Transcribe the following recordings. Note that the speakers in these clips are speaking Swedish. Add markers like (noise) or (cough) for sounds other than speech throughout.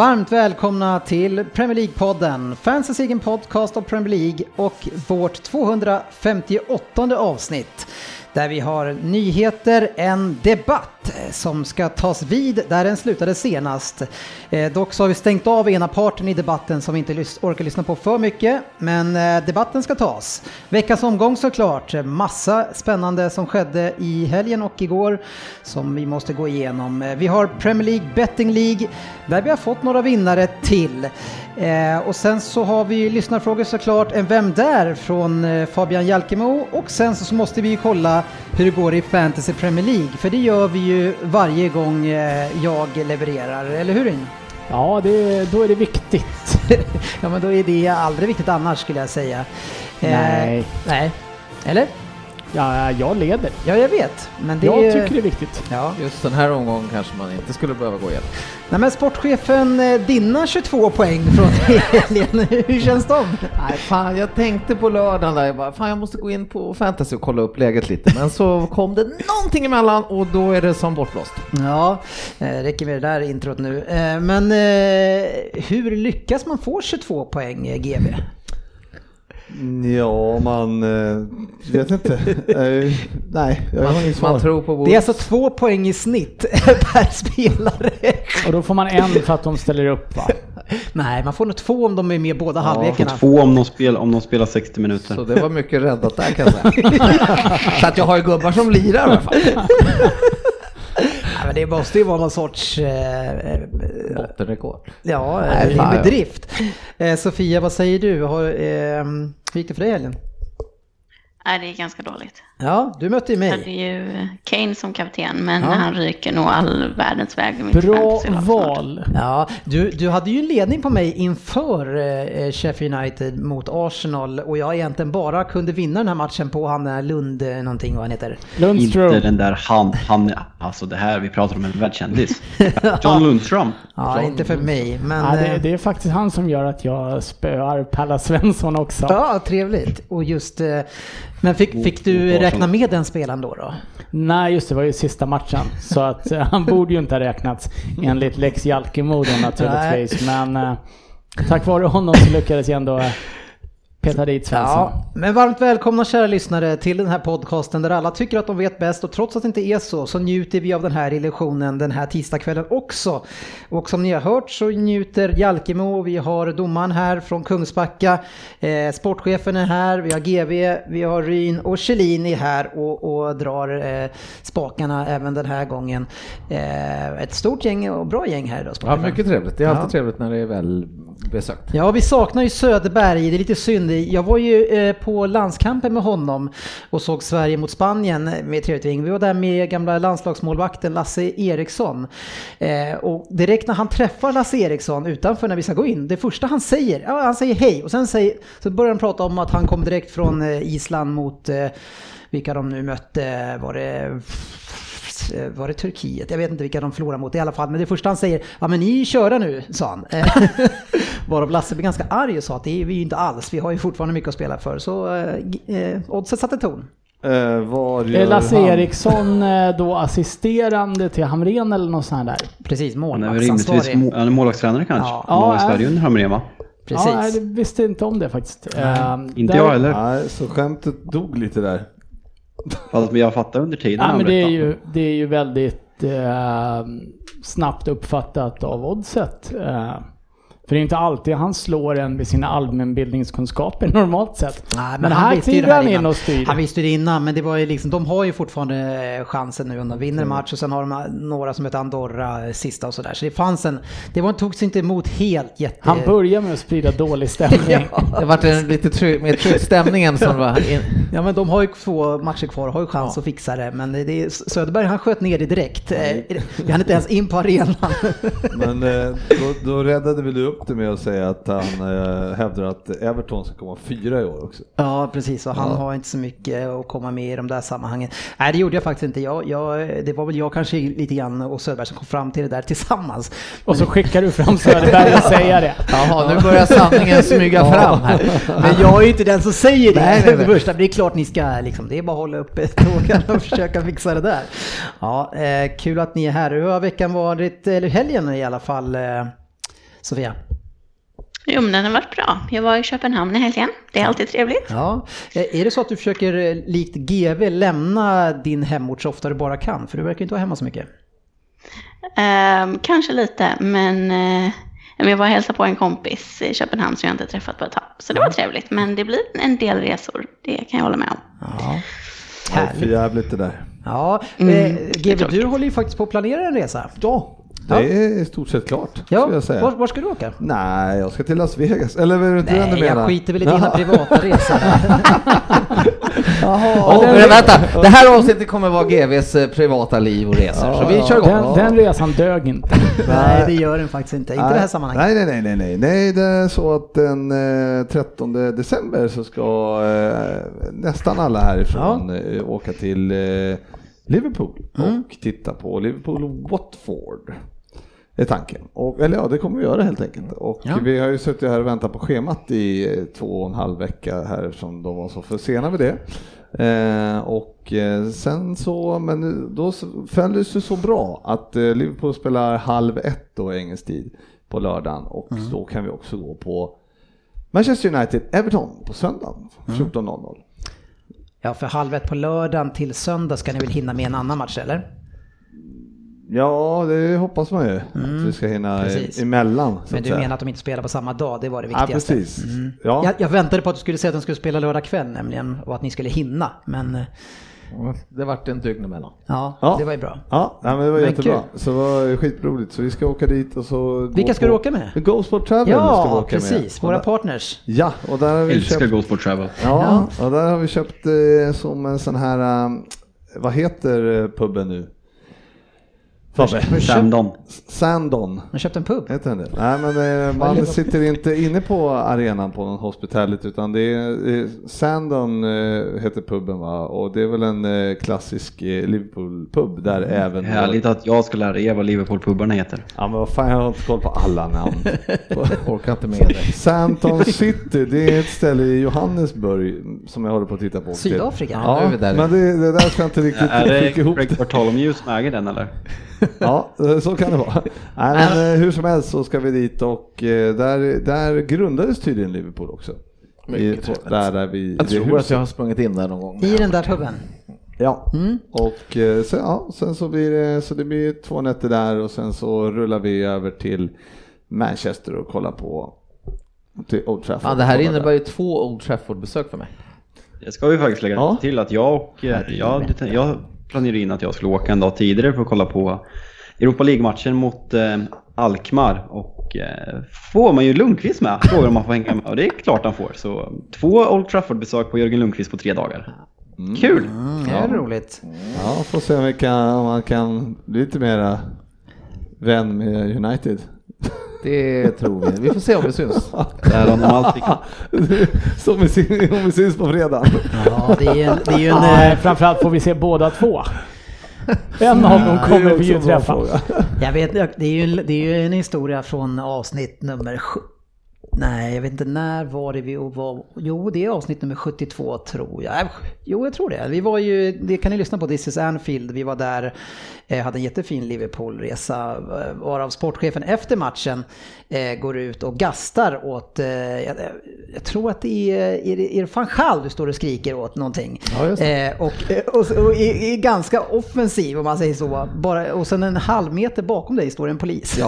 Varmt välkomna till Premier League-podden, fansens egen podcast om Premier League och vårt 258 avsnitt. Där vi har nyheter, en debatt som ska tas vid där den slutade senast. Eh, dock så har vi stängt av ena parten i debatten som vi inte lys- orkar lyssna på för mycket. Men eh, debatten ska tas. Veckans omgång såklart. Massa spännande som skedde i helgen och igår som vi måste gå igenom. Eh, Vi har Premier League Betting League där vi har fått några vinnare till. Eh, och sen så har vi lyssnarfrågor såklart. En Vem där? från eh, Fabian Jalkemo. Och sen så, så måste vi ju kolla hur det går i Fantasy Premier League. För det gör vi ju varje gång eh, jag levererar, eller hur Rin? Ja, det, då är det viktigt. (laughs) ja men då är det aldrig viktigt annars skulle jag säga. Eh, Nej. Nej. Eller? Ja, jag leder. Ja jag vet. Men det Jag är... tycker det är viktigt. Ja. Just den här omgången kanske man inte skulle behöva gå igenom. Nej men sportchefen, eh, dina 22 poäng från (laughs) helgen, hur känns de? Nej, fan, jag tänkte på lördagen där, jag bara, fan jag måste gå in på fantasy och kolla upp läget lite. Men så kom det någonting emellan och då är det som bortblåst. Ja, eh, räcker med det där introt nu. Eh, Men hur lyckas man få 22 poäng GB? Ja, man eh, vet inte. Nej, jag har inget svar. Man tror på Det är alltså två poäng i snitt (laughs) per spelare. Och då får man en för att de ställer upp va? (laughs) Nej, man får nog två om de är med båda Ja, halvlekarna. Två om de, spel, om de spelar 60 minuter. Så det var mycket räddat där kan jag säga. (laughs) så att jag har ju gubbar som lirar i alla fall. Men det måste ju vara någon sorts... Eh, eh, Bottenrekord. ja, Nej, fan, bedrift. Eh, Sofia, vad säger du? Har, eh, hur gick det för dig i helgen? Nej, det är ganska dåligt. Ja, du mötte ju Jag hade mig. ju Kane som kapten, men Ja. han ryker nog all världens väg Bra val. Ja, du, du hade ju en ledning på mig inför eh, Sheffield United mot Arsenal och jag egentligen bara kunde vinna den här matchen på han där Lund eh, någonting vad han heter. Lundström. Inte den där han, han, alltså det här, vi pratar om en världskändis. (laughs) John Lundström. Ja, inte för mig, men... Ja, det, eh, det är faktiskt han som gör att jag spöar Palla Svensson också. Ja, trevligt. Och just... eh, Men fick, fick du räkna med den spelaren då? då? Nej, just det, var ju sista matchen. Så att eh, han borde ju inte ha räknats enligt Lex Jalkemo naturligtvis. Men eh, tack vare honom så lyckades jag ändå eh, peta dit Svensson. Ja, men varmt välkomna kära lyssnare till den här podcasten där alla tycker att de vet bäst och trots att det inte är så så njuter vi av den här illusionen den här tisdagskvällen också. Och som ni har hört så njuter Jalkemo och vi har domaren här från Kungsbacka, eh, sportchefen är här, vi har GV, vi har Ryn och Kjellin är här och, och drar eh, spakarna även den här gången. Eh, ett stort gäng och bra gäng här idag. Ja, mycket trevligt. Det är alltid Ja. trevligt när det är väl besökt. Ja, vi saknar ju Söderberg. Det är lite synd. Jag var ju eh, på landskampen med honom och såg Sverige mot Spanien med trevligt ving. Vi var där med gamla landslagsmålvakten Lasse Eriksson. Eh, och direkt när han träffar Lasse Eriksson utanför när vi ska gå in, det första han säger, ja han säger hej och sen säger, så börjar han prata om att han kom direkt från eh, Island mot vilka de nu mötte, var det var det Turkiet? Jag vet inte vilka de förlorade mot i alla fall. Men det första han säger, ja men ni är köra nu, sa han. Eh, (laughs) Varav Lasse blev ganska arg och sa att det är vi ju inte alls, vi har ju fortfarande mycket att spela för. Så eh, eh, oddset satte ton. Eh, vad Är gör Lasse han? Eriksson eh, då assisterande till Hamrén eller något sånt där? Precis, målvaktsansvarig. må- han är målvaktstränare kanske. Ja. Han var i Ja, Sverige under Hamrén va? Precis. Ja, jag visste inte om det faktiskt. Eh, Inte där- jag heller. Nej, så skämtet dog lite där. Fast jag fattar under tiden Ja, men det är ju, det är ju väldigt eh, snabbt uppfattat av oddset. Eh, För det är inte alltid han slår en med sina allmänbildningskunskaper (laughs) normalt sett. Nej, men, här visste ju det kliver han in och styr. Han visste det innan, men det var ju liksom, de har ju fortfarande eh, chansen nu om de vinner en match och sen har de några som heter Andorra eh, sista och sådär. Så det fanns en, det var, togs inte emot helt jätte... Han börjar med att sprida dålig stämning. (laughs) Det vart en lite trygg, mer trygg stämning än som var in. (laughs) Ja men de har ju två matcher kvar och har ju chans att fixa det. Men det är, Söderberg han sköt ner det direkt. Eh, Vi hann inte ens in på arenan. Men eh, då, då räddade väl du upp det med att säga att han eh, hävdar att Everton ska komma fyra i år också. Ja precis, och han Ja. har inte så mycket att komma med i de där sammanhangen. Nej det gjorde jag faktiskt inte. Jag, jag, det var väl jag kanske lite grann och Söderberg som kom fram till det där tillsammans. Och så skickar du fram Söderberg och säger det. (laughs) Jaha, nu börjar sanningen smyga fram här. Men jag är ju inte den som säger det. Nej, nej, nej. Det första, det är klart ni ska, liksom, det är bara att hålla uppe frågan och (laughs) försöka fixa det där. Ja, eh, kul att ni är här. Hur har veckan varit, eller helgen i alla fall, eh, Sofia? Jo, men den har varit bra. Jag var i Köpenhamn i helgen. Det är alltid trevligt. Ja, eh, är det så att du försöker eh, likt GV lämna din hemort så ofta du bara kan? För du verkar inte vara hemma så mycket. Ehm, kanske lite, men eh, jag var och hälsade på en kompis i Köpenhamn som jag inte träffat på ett tag. Så det var trevligt, men det blir en del resor. Det kan jag hålla med om. Ja. Det är för Härligt. jävligt det där. Ja, Mm, eh, GV, du håller ju faktiskt på att planera en resa. Ja, det Ja. är i stort sett klart. Ja, skulle jag säga. var, var ska du åka? Nej, jag ska till Las Vegas. Eller vad är det inte den Nej, du menar? jag skiter väl i dina (laughs) privata resor. (laughs) Åh, men vänta, det här avsnittet kommer vara GVs eh, privata liv och resor. Så vi kör igång. Den, den resan dög inte. (laughs) Nej, det gör den faktiskt inte. Inte i det här sammanhanget. Nej, nej, nej, nej, nej. Nej, det är så att den eh, 13 december så ska eh, nästan alla härifrån eh, åka till eh, Liverpool Mm. och titta på Liverpool-Watford. Är tanken. Och, eller ja, det kommer vi göra helt enkelt. Och Ja. vi har ju suttit här och väntat på schemat i eh, två och en halv vecka här eftersom de var så för sena med det. Eh, och eh, sen så, men då föll det sig så bra att eh, Liverpool spelar halv ett då engelsk tid på lördagen och då kan vi också gå på Manchester United Everton på söndagen 14.00. Ja, för halv ett på lördagen till söndag ska ni väl hinna med en annan match, eller? Ja, det hoppas man ju att vi ska hinna Mm. precis. emellan. Men du säga. menar att de inte spelar på samma dag, det var det Ja, viktigaste. precis. Mm. Ja. Jag, jag väntade på att du skulle säga att de skulle spela lördag kväll nämligen och att ni skulle hinna, men eh, Det vart en dygn emellan. ja, Ja. det var ju bra. Ja, nej, men det var Men jättebra. kul. Så det var skitroligt. Så vi ska åka dit och så... Vilka ska på- du åka med? Go Sport Travel ska vi Ja, åka precis. med. Våra Och där- partners. Ja, och där har vi Älskar köpt... Go Sport Travel. Ja, och där har vi köpt eh, som en sån här... eh, vad heter eh, puben nu? Fabbe? Sandon. Sandon. Jag köpte en pub. Heter den det? Nej men eh, man sitter inte inne på arenan på någon hospitality utan det är eh, Sandon eh, heter puben va och det är väl en klassisk Liverpool-pub där även Härligt att jag ska lära er vad Liverpool-pubarna heter. Ja men vad fan jag har inte koll på alla namn. (laughs) Orkar inte med det. Santon City, det är ett ställe i Johannesburg som jag håller på att titta på. Sydafrika? Ja, är Ja, men det, det där ska jag inte riktigt Är det ihop. Greg Bartholomew som äger den eller? (laughs) Ja, så kan det vara. Nej, men eh, hur som helst så ska vi dit och eh, där, där grundades tydligen Liverpool också. I, där, där vi, Jag tror att huset. jag har sprungit in där någon gång. I den där puben. Ja, Mm. och eh, sen, ja, sen så blir det, så det blir två nätter där och sen så rullar vi över till Manchester och kollar på till Old Trafford. Ja, det här innebär där. ju två Old Trafford-besök för mig. Det ska vi faktiskt lägga Ja. till att jag och jag, jag planerade in att jag skulle åka en dag tidigare för att kolla på Europa League-matchen mot eh, Alkmaar och eh, får man ju Lundqvist med, frågar om man får hänga med och det är klart han får. Så två Old Trafford-besök på Jörgen Lundqvist på tre dagar. Kul! Mm, det är roligt. Ja, får se om, vi kan, om man kan bli lite mera vän med United. Det tror vi. Vi får se om vi syns. Där har de alltid (laughs) Som vi, sy- om vi syns på fredag. Ja, det är en, det är ju en Ja, eh, framförallt får vi se båda två. En av dem kommer vi ju träffa. jag vet, det är, ju, en- det är ju en historia från avsnitt nummer. Nej, jag vet inte när var det vi var. Jo, det är avsnitt nummer 72 tror jag. Äh, Jo, jag tror det. Vi var ju, det kan ni lyssna på, This is Anfield. Vi var där, eh, hade en jättefin Liverpool-resa. eh, Varav sportchefen efter matchen eh, går ut och gastar åt, jag, jag tror att det är, är, det- är det van Gaal du står och skriker åt någonting. Ja, och, och, och är, är ganska offensiv om man säger så. Bara, och sen en halv meter bakom dig står en polis. (laughs)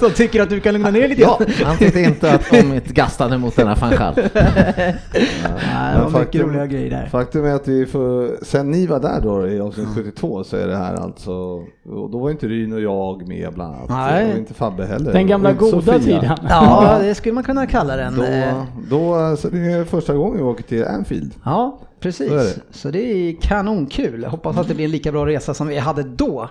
Som tycker att du kan lugna ner lite Ja. Han tyckte inte att de inte gastade mot denna Gaal. (laughs) Nej, det var mycket roliga grejer där. Faktum är att vi får, sen ni var där då i avsnitt 72 så är det här alltså, och då var inte Ryn och jag med bland annat. Nej. Och inte Fabbe heller. Den gamla goda Sofia. tiden. Ja, (laughs) det skulle man kunna kalla den. Eh, Då, då, så det är första gången vi åker till Anfield. Ja, precis. Så det. Så det är kanonkul. Hoppas att det blir en lika bra resa som vi hade då.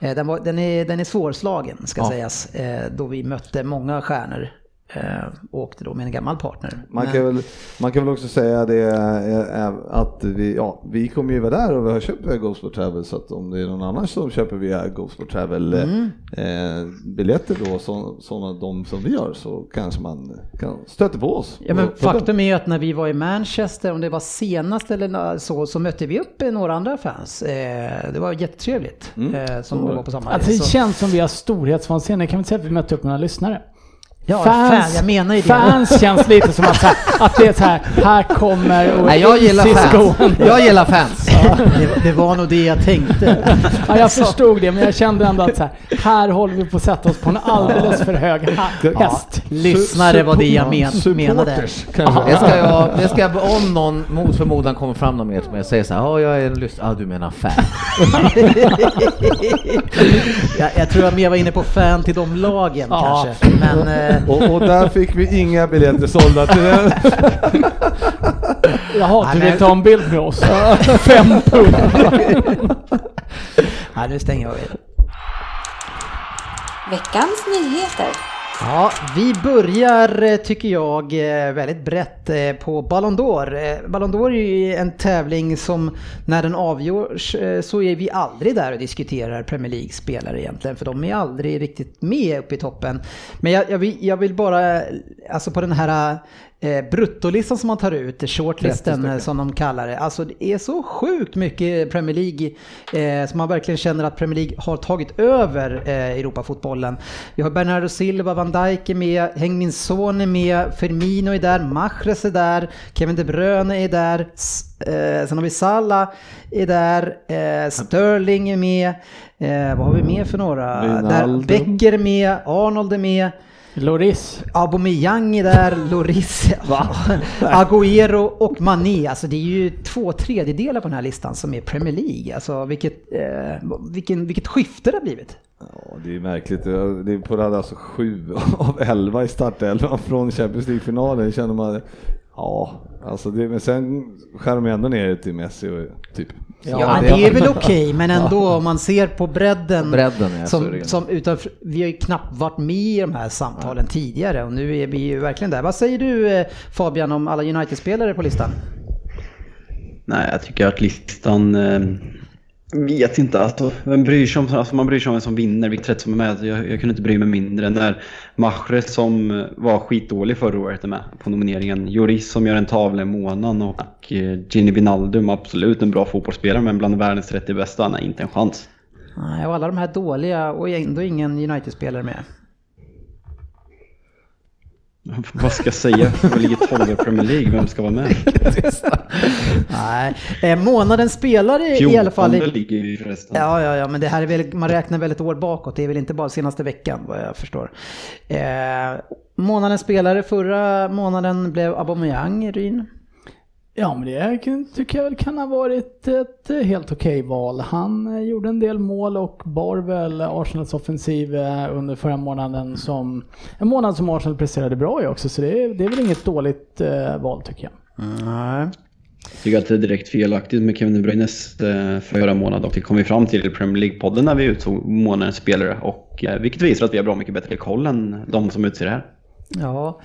Eh, Den, var, den, är, den är svårslagen, ska Ja. sägas. eh, Då vi mötte många stjärnor. Eh, Och åkte då med en gammal partner. Man Men- kan, väl, man kan väl också säga det eh, eh, att vi, ja, vi kommer ju vara där och vi har köpt via Go Sport Travel så att om det är någon annan som köper via Go Sport Travel Mm. eh, biljetter då, så, sådana de som vi gör så kanske man kan stöta på oss. Ja, men faktum är ju att när vi var i Manchester, om det var senast eller så, så mötte vi upp några andra fans. Eh, Det var jättetrevligt eh, som var det. på samma Alltså, det så- känns som vi har storhetsvansinne. Kan vi inte säga att vi mötte upp några lyssnare? Ja, fan, jag menar ju det. Fans (laughs) känns lite som att, här, att det är så här, här kommer och Nej, jag gillar fans. Jag gillar fans. det, det var nog det jag tänkte. (laughs) Ja, jag förstod det, men jag kände ändå att så här, här håller vi på att sätta oss på en alldeles för hög häst. Lyssnare var det jag men, menade. Det ska jag, det ska jag, om någon mot förmodan kommer fram någon mer till mig och säger så här, ja jag är en lyssnare, ja du menar fan. (laughs) jag, jag tror jag mer var inne på fan till de lagen Ja. kanske. Men eh, (laughs) Och, och där fick vi inga biljetter sålda till den. (laughs) Jaha, du vill ta en bild med oss? (laughs) Fem pund. nej, nu stänger jag av. Veckans nyheter. Ja, vi börjar eh, tycker jag eh, väldigt brett eh, på Ballon d'Or. Ballon d'Or är ju en tävling som när den avgörs så är vi aldrig där och diskuterar Premier League-spelare egentligen för de är aldrig riktigt med uppe i toppen. Men jag, jag, vill, jag vill bara, alltså på den här bruttolistan som man tar ut, shortlisten eh, som de kallar det. Alltså det är så sjukt mycket Premier League eh, som man verkligen känner att Premier League har tagit över eh, Europafotbollen. Vi har Bernardo Silva, Van Dijk är med, Heung-Min Son är med, Firmino är där, Mahrez är där, Kevin De Bruyne är där, eh, sen har vi Salah är där, eh, Sterling är med, eh, vad har vi mer för några? Där. Becker är med, Arnold är med. Loris. Aubameyang är där, Loris, Agüero och Mané. Alltså det är ju två tredjedelar på den här listan som är Premier League. Alltså vilket, eh, vilken, vilket skifte det har blivit. Ja, det är märkligt. Det är på det alltså sju (laughs) av elva i startelvan från Champions League-finalen känner man, ja, alltså det, men sen skär de ändå ner det till Messi och typ. Ja, men det är väl okej, men ändå om man ser på bredden. Bredden, ja, som, som utanför, vi har ju knappt varit med i de här samtalen tidigare och nu är vi ju verkligen där. Vad säger du eh, Fabian om alla United-spelare på listan? Nej, jag tycker att listan... Vet inte. Alltså, vem bryr sig om, alltså, man bryr sig om vem som vinner, vilket rätt som är med. Jag, jag kunde inte bry mig mindre när Mahrez som var skitdålig förra året är med på nomineringen. Joris som gör en tavla i månaden och eh, Gini Binaldum, absolut en bra fotbollsspelare men bland världens 30 bästa, nej inte en chans. Nej, och alla de här dåliga och ändå ingen United-spelare med. Vad ska jag säga? Jag ligger 12 i Premier League, vem ska vara med? Nej, eh, månadens spelare i alla fall. 14 I, ligger ju förresten. ja, ja, ja, men det här är väl, man räknar väl ett år bakåt. Det är väl inte bara senaste veckan vad jag förstår. Eh, månadens spelare förra månaden blev Aubameyang, Ryn. Ja, men det tycker jag väl kan ha varit ett eh, helt okej val. Han eh, gjorde en del mål och bar väl Arsenals offensiv eh, under förra månaden som en månad som Arsenal presterade bra i också. Så det är, det är väl inget dåligt val tycker jag. Nej. Jag tycker att det är direkt felaktigt med Kevin De Bruynes förra månad och det kom vi fram till i Premier League-podden när vi utsåg månadens spelare och vilket visar att vi har bra mycket bättre koll än de som utser det här. Ja,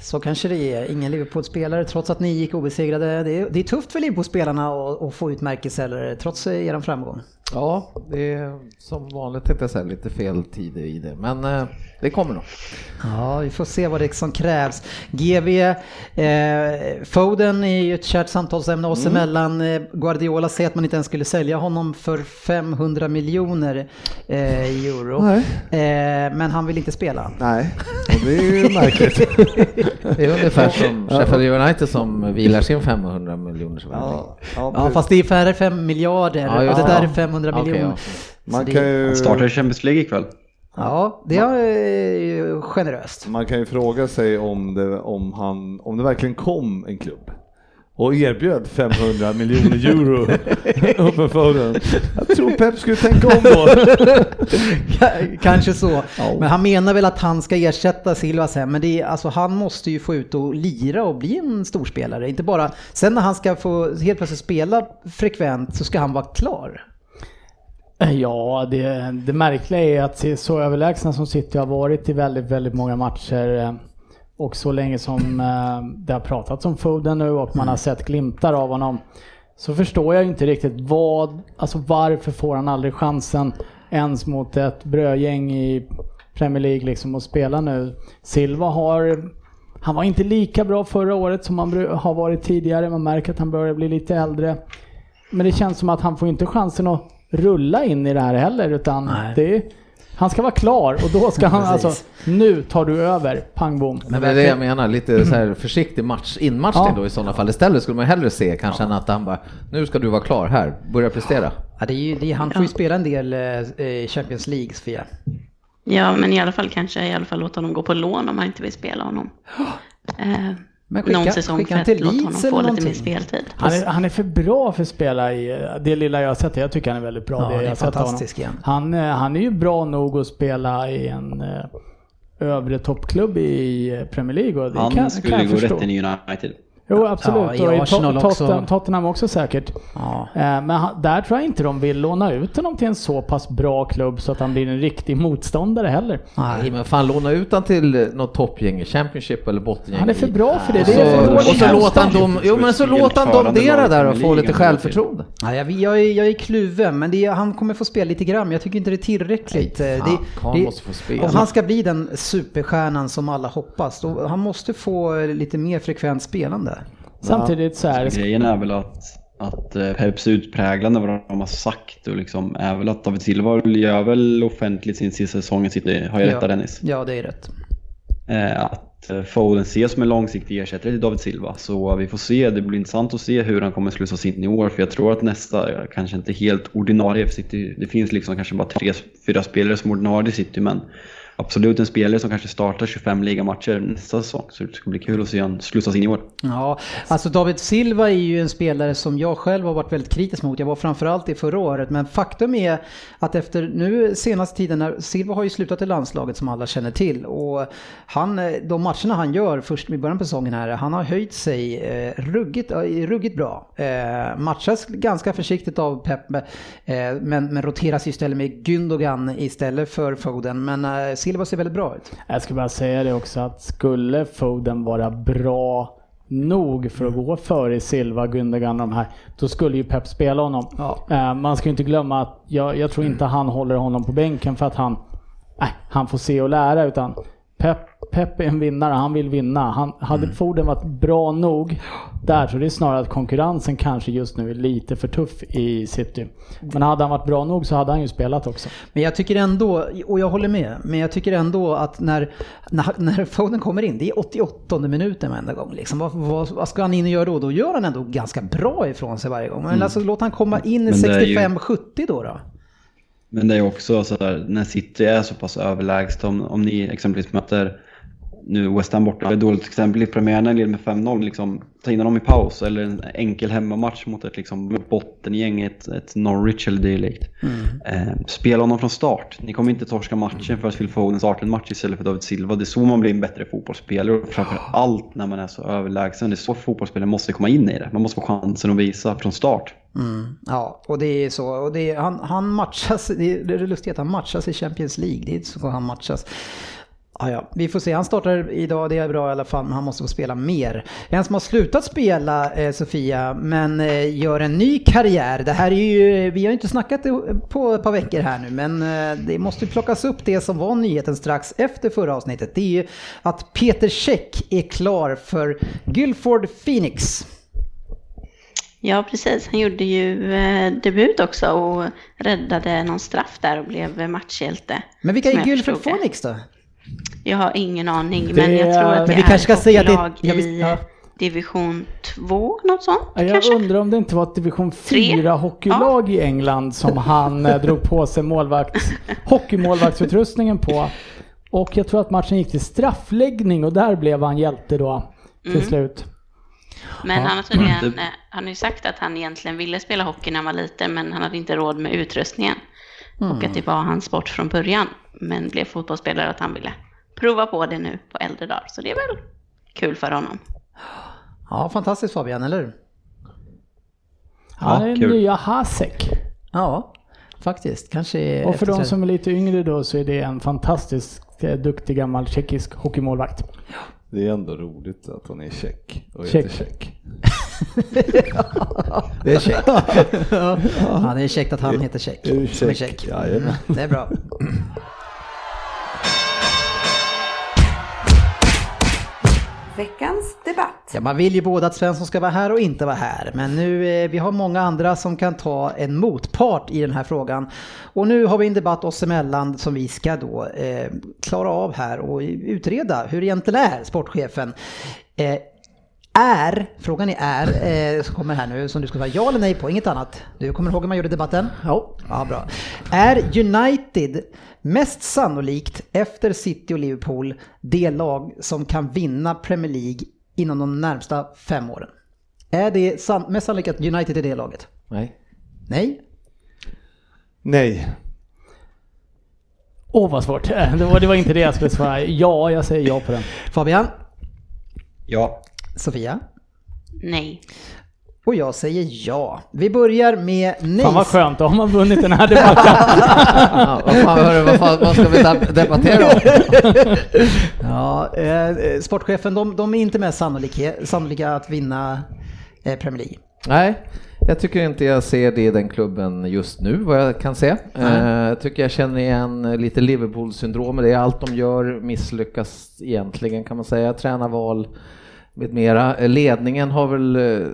så kanske det är. Ingen Liverpool-spelare trots att ni gick obesegrade. Det är, det är tufft för Liverpool-spelarna att, att få utmärkelser trots er framgång. Ja, det är som vanligt tänkte jag säga lite fel tid i det. Men eh, Det kommer nog. Ja, vi får se vad det är som krävs. GV, eh, Foden är ju ett kärt samtalsämne oss Mm. emellan. Eh, Guardiola säger att man inte ens skulle sälja honom för 500 miljoner eh, euro. Eh, men han vill inte spela. Nej, (laughs) det är ju märkligt. (laughs) Det är ungefär som Sheffield United som vilar sin 500 miljoner. Ja, ja, Ja, fast det är färre 5 miljarder Ja, och det där är Ja. 500 Okej, miljoner. Man kan ju... Startar i Champions League ikväll. Ja, det är ju generöst. Man kan ju fråga sig om det, om han, om det verkligen kom en klubb och erbjöd 500 miljoner euro uppe för. Jag tror Pep skulle tänka om då. Ka- Kanske så. Men han menar väl att han ska ersätta Silva sen. Men det är, alltså, han måste ju få ut och lira och bli en storspelare. Inte bara, sen när han ska få helt plötsligt spela frekvent så ska han vara klar. Ja, det, det märkliga är att se så överlägsna som City har varit i väldigt, väldigt många matcher eh, och så länge som eh, det har pratats om Foden nu och man har sett glimtar av honom så förstår jag inte riktigt vad, alltså varför får han aldrig chansen ens mot ett brödgäng i Premier League liksom att spela nu. Silva har, han var inte lika bra förra året som han har varit tidigare. Man märker att han börjar bli lite äldre. Men det känns som att han får inte chansen att rulla in i det här heller utan Nej. det är, han ska vara klar och då ska han (laughs) alltså, nu tar du över, pang bom. Men det är det jag menar, lite så här försiktig match, inmatchning Ja. då i sådana fall. Istället skulle man hellre se kanske än att han bara, nu ska du vara klar här, börja prestera. Ja, det är ju, det är, han får ju spela en del eh, i Champions League, Sofia. Ja, men i alla fall kanske i alla fall låta honom gå på lån om man inte vill spela honom. Eh, Men skicka- någon säsong skicka för att låta honom få lite mer speltid. Han är, han är för bra för att spela i det lilla jag har sett. Jag tycker han är väldigt bra. Ja, det det är jag honom. igen. Han, eh, han är ju bra nog att spela i en eh, övre toppklubb i eh, Premier League. Och det Han kan, kan skulle jag gå förstå. rätt in i United. Jo, absolut. Ja, i och i Arsenal. Tottenham, Tottenham också säkert. Ja. Eh, Men han- där tror jag inte de vill låna ut honom till en så pass bra klubb så att han blir en riktig motståndare heller. Nej, men fan låna ut han till något toppgäng, Championship eller bottengäng. Han är för bra för det. Och Det är för så, dålig och så låt han dem, jo men så låt han domdera där och få lite självförtroende. Ja, jag, jag, är, jag är kluven, men det är, han kommer få spela lite grann. Jag tycker inte det är tillräckligt. Nej, det, fan, Karl måste få spela. Om han ska bli den superstjärnan som alla hoppas, då, han måste få lite mer frekvent spelande. Samtidigt så är det Grejen är väl att, att eh, Peps utpräglande vad de har sagt och liksom är väl att David Silva gör väl offentligt sin sista säsong i City. Har jag rätt ja, där Dennis? Ja, det är rätt. Eh, att eh, Foden ses som en långsiktig ersättare till David Silva. Så vi får se, det blir intressant att se hur han kommer slussas in i år. För jag tror att nästa, kanske inte helt ordinarie för City, det finns liksom kanske bara tre, fyra spelare som ordinarie i City. Men absolut en spelare som kanske startar 25 ligamatcher nästa säsong. Så det ska bli kul att se honom slussas in i år. Ja, alltså David Silva är ju en spelare som jag själv har varit väldigt kritisk mot. Jag var framförallt i förra året. Men faktum är att efter nu senaste tiden, när Silva har ju slutat i landslaget som alla känner till. Och han, de matcherna han gör först i början på säsongen här, han har höjt sig eh, ruggigt, eh, ruggigt bra. Eh, matchas ganska försiktigt av Pep, eh, men, men roteras istället med Gündogan istället för Foden. Men eh, Silva ser väldigt bra ut. Jag ska bara säga det också att skulle Foden vara bra nog för att gå före Silva, Gundogan och de här, då skulle ju Pep spela honom. Ja. Eh, Man ska ju inte glömma att jag, jag tror inte han håller honom på bänken för att han, nej, han får se och lära utan Pep, Pep är en vinnare, han vill vinna. Han, hade Foden varit bra nog där så det är snarare att konkurrensen kanske just nu är lite för tuff i City. Men hade han varit bra nog så hade han ju spelat också. Men jag tycker ändå, och jag håller med, men jag tycker ändå att när, när, när Foden kommer in, det är 88 minuten varenda gång. Liksom. Vad, vad, vad ska han in och göra då? Då gör han ändå ganska bra ifrån sig varje gång. Men alltså låt han komma in i Men det är ju- 65-70 då. då. Men det är också så här, när City är så pass överlägset, om, om ni exempelvis möter nu West Ham borta, ett dåligt exempel i premiären leder med 5-0, liksom, ta in dem i paus eller en enkel hemmamatch mot ett liksom, bottengäng, ett, ett Norwich eller dylikt. Eh, spela honom från start. Ni kommer inte torska matchen för att Phil Foden startar en match istället för David Silva. Det är så man blir en bättre fotbollsspelare och framför allt när man är så överlägsen. Det är så fotbollsspelare måste komma in i det. Man måste få chansen att visa från start. Mm, ja, och det är så. Och det är, han, han matchas, det är det är lustigt att han matchas i Champions League. Det är inte så han matchas. Ja, ja, vi får se. Han startar idag, det är bra i alla fall, men han måste få spela mer. En som har slutat spela, eh, Sofia, men eh, gör en ny karriär. Det här är ju, vi har ju inte snackat på ett par veckor här nu, men eh, det måste plockas upp det som var nyheten strax efter förra avsnittet. Det är ju att Peter Käck är klar för Guildford Phoenix. Ja, precis. Han gjorde ju eh, debut också och räddade någon straff där och blev matchhjälte. Men vilka är det. Phoenix då? Jag har ingen aning, Det men jag tror att det vi är kanske ska säga att det- i ja. division 2, något sånt Ja, Jag kanske? undrar om det inte var ett division Tre? 4 hockeylag i England som han eh, drog på sig målvakts, (laughs) hockeymålvaktsutrustningen på. Och jag tror att matchen gick till straffläggning och där blev han hjälte då till Mm. slut. Men Ja. han har tydligen, Det- eh, han har ju sagt att han egentligen ville spela hockey när han var liten, men han hade inte råd med utrustningen. Och att det var hans sport från början, men blev fotbollsspelare att han ville prova på det nu på äldre dagar. Så det är väl kul för honom. Ja, fantastiskt Fabian, eller hur? Han är kul. nya Hasek. Ja, faktiskt. Kanske Och för de som är lite yngre då så är det en fantastiskt eh, duktig gammal tjeckisk hockeymålvakt. Det är ändå roligt att hon är tjeck och Check. heter Check. (laughs) Det är käckt. (laughs) ja, det är käckt att han heter du Som är. Jajamän. Det är bra. Veckans debatt. Ja, man vill ju både att Svensson ska vara här och inte vara här. Men nu, eh, vi har många andra som kan ta en motpart i den här frågan. Och nu har vi en debatt oss emellan som vi ska då eh, klara av här och utreda hur det egentligen är, sportchefen. Eh, är, frågan är är, eh, som kommer här nu, som du ska svara ja eller nej på, inget annat. Du kommer ihåg hur man gjorde debatten? Ja. Ja, bra. Är United mest sannolikt efter City och Liverpool det lag som kan vinna Premier League inom de närmsta fem åren? Är det san- mest sannolikt att United är det laget? Nej. Nej? Nej. Åh vad svårt. (laughs) Det var, det var inte det jag skulle svara. Ja, jag säger ja på den. Fabian? Ja. Sofia? Nej. Och jag säger ja. Vi börjar med nej. Fan vad skönt, då har man vunnit den här debatten. (laughs) Ja, vad, fan, hörru, vad, fan, vad ska vi deb- debattera om? (laughs) Ja, eh, sportchefen, de, de är inte mest sannolika, sannolika att vinna eh, Premier League. Nej, jag tycker inte jag ser det i den klubben just nu vad jag kan se. Eh, Jag tycker jag känner igen lite Liverpool-syndrom. Det är allt de gör misslyckas egentligen kan man säga. Tränarval med mera. Eh, Ledningen har väl eh,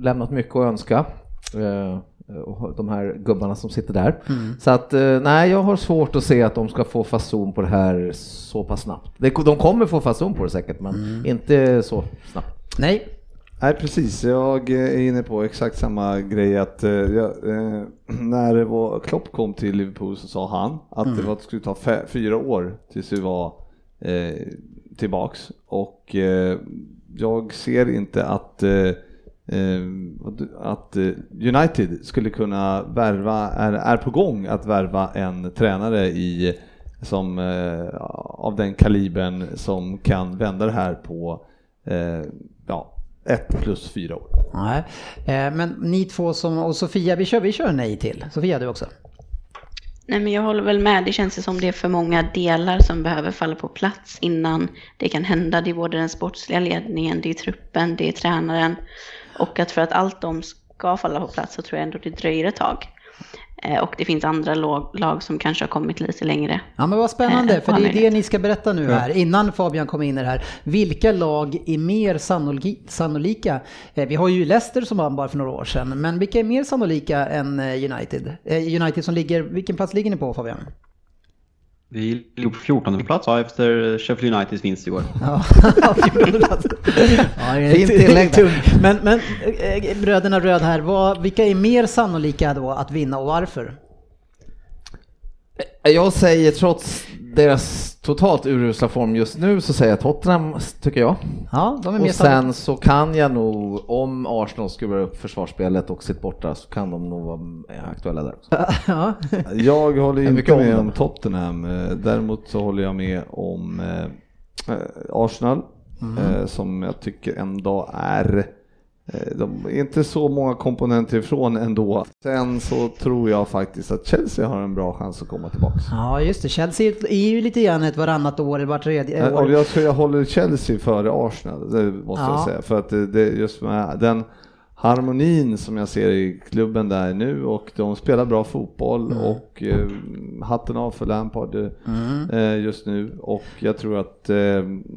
lämnat mycket att önska. Eh, och de här gubbarna som sitter där. Så att eh, nej, jag har svårt att se att de ska få fason på det här så pass snabbt. De kommer få fason på det säkert, men inte så snabbt. Nej, Nej precis, jag är inne på exakt samma grej att eh, jag, eh, (clears throat) när det var, Klopp kom till Liverpool så sa han att det var, att det skulle ta fe, fyra år tills vi var eh, tillbaks och eh, jag ser inte att eh, eh, att eh, United skulle kunna värva, är, är på gång att värva en tränare i som, eh, av den kalibern som kan vända det här på eh, ja, ett plus fyra år. nej. Eh, men ni två som, och Sofia, vi kör, vi kör nej till. Sofia, du också? Nej, men jag håller väl med. Det känns som det är för många delar som behöver falla på plats innan det kan hända. Det är både den sportsliga ledningen, det är truppen, det är tränaren. Och att för att allt de ska falla på plats så tror jag ändå det dröjer ett tag. Eh, Och det finns andra lag, som kanske har kommit lite längre. Ja men vad spännande, Eh, för det är det ni ska berätta nu här, innan Fabian kommer in i det här. Vilka lag är mer sannolika? Eh, Vi har ju Leicester som vann bara för några år sedan, men vilka är mer sannolika än United? United som ligger, vilken plats ligger ni på Fabian? Vi ligger på 14 plats ja, efter Sheffield Uniteds vinst igår. (laughs) Ja, 14 plats. Ja, det är Fint tillägg. Men, men eh, bröderna Röd här, vad, vilka är mer sannolika då att vinna och varför? Jag säger trots deras totalt urusla form just nu så säger jag Tottenham tycker jag. Ja, de är Och sen så kan jag nog, om Arsenal skruvar upp försvarsspelet och sitt borta så kan de nog vara aktuella där också. (laughs) Ja. Jag håller (laughs) Jag inte om med dem. om Tottenham. Eh, Däremot så håller jag med om eh, eh, Arsenal eh, som jag tycker ändå är eh, de är inte så många komponenter ifrån ändå. Sen så tror jag faktiskt att Chelsea har en bra chans att komma tillbaks. Ja, just det. Chelsea är ju lite grann ett varannat år, eller vart tredje Eh, Och år. jag tror jag håller Chelsea före Arsenal, det måste Ja. jag säga. För att det, det just med den harmonin som jag ser i klubben där nu och de spelar bra fotboll Mm. och eh, hatten av för Lampard eh, just nu och jag tror att eh,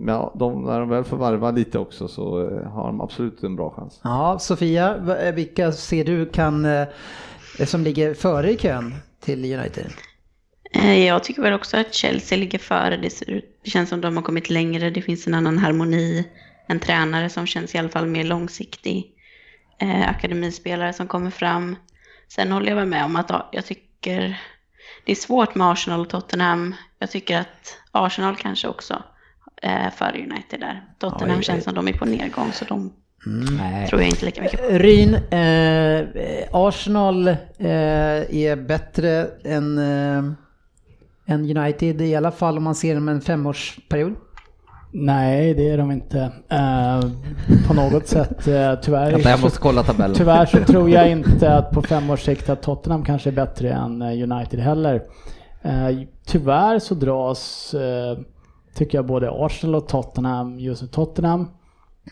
ja, de, när de väl får varva lite också så eh, har de absolut en bra chans. Ja, Sofia, vilka ser du kan, eh, som ligger före i kön till United? Eh, Jag tycker väl också att Chelsea ligger före. Det, ser ut, det känns som de har kommit längre. Det finns en annan harmoni. En tränare som känns i alla fall mer långsiktig. Eh, akademispelare som kommer fram. Sen håller jag väl med om att ja, jag tycker det är svårt med Arsenal och Tottenham. Jag tycker att Arsenal kanske också eh, före United där. Tottenham Oj, känns som de är på nedgång så de Nej. tror jag inte lika mycket på. Ryn, eh, Arsenal eh, är bättre än, eh, än United i alla fall om man ser dem en femårsperiod. Nej, det är de inte. Eh, på något (laughs) sätt, uh, tyvärr. Jag måste kolla tabellen. Tyvärr så tror jag (laughs) inte att på fem års sikt att Tottenham kanske är bättre än eh, United heller. Eh, Tyvärr så dras, eh, tycker jag, både Arsenal och Tottenham, just nu Tottenham,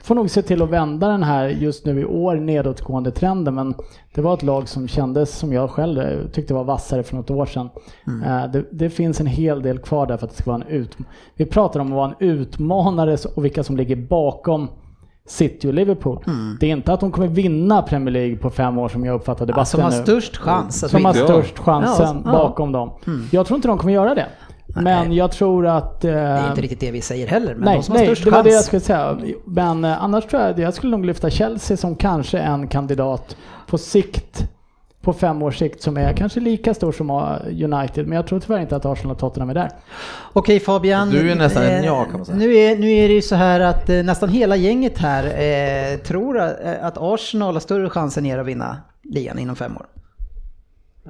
får nog se till att vända den här just nu i år nedåtgående trenden. Men det var ett lag som kändes, som jag själv tyckte var vassare för något år sedan. Eh, Det, det finns en hel del kvar där för att det ska vara en ut... Vi pratar om att vara en utmanare och vilka som ligger bakom City och Liverpool. Det är inte att de kommer vinna Premier League på fem år som jag uppfattar Ja, debatten som har nu. störst chans Som har störst chansen Ja, ja. bakom dem. Jag tror inte de kommer göra det. Men jag tror att... Det är inte riktigt det vi säger heller, men nej, de som har nej, störst det var chans. det jag skulle säga. Men eh, annars tror jag, jag skulle nog lyfta Chelsea som kanske en kandidat på sikt, på fem års sikt, som är kanske lika stor som eh, United. Men jag tror tyvärr inte att Arsenal och Tottenham är där. Okej Fabian. Du är nästan en eh, ja, kan man säga. Nu är, nu är det ju så här att eh, nästan hela gänget här eh, tror att, eh, att Arsenal har större chans än er att vinna ligan inom fem år.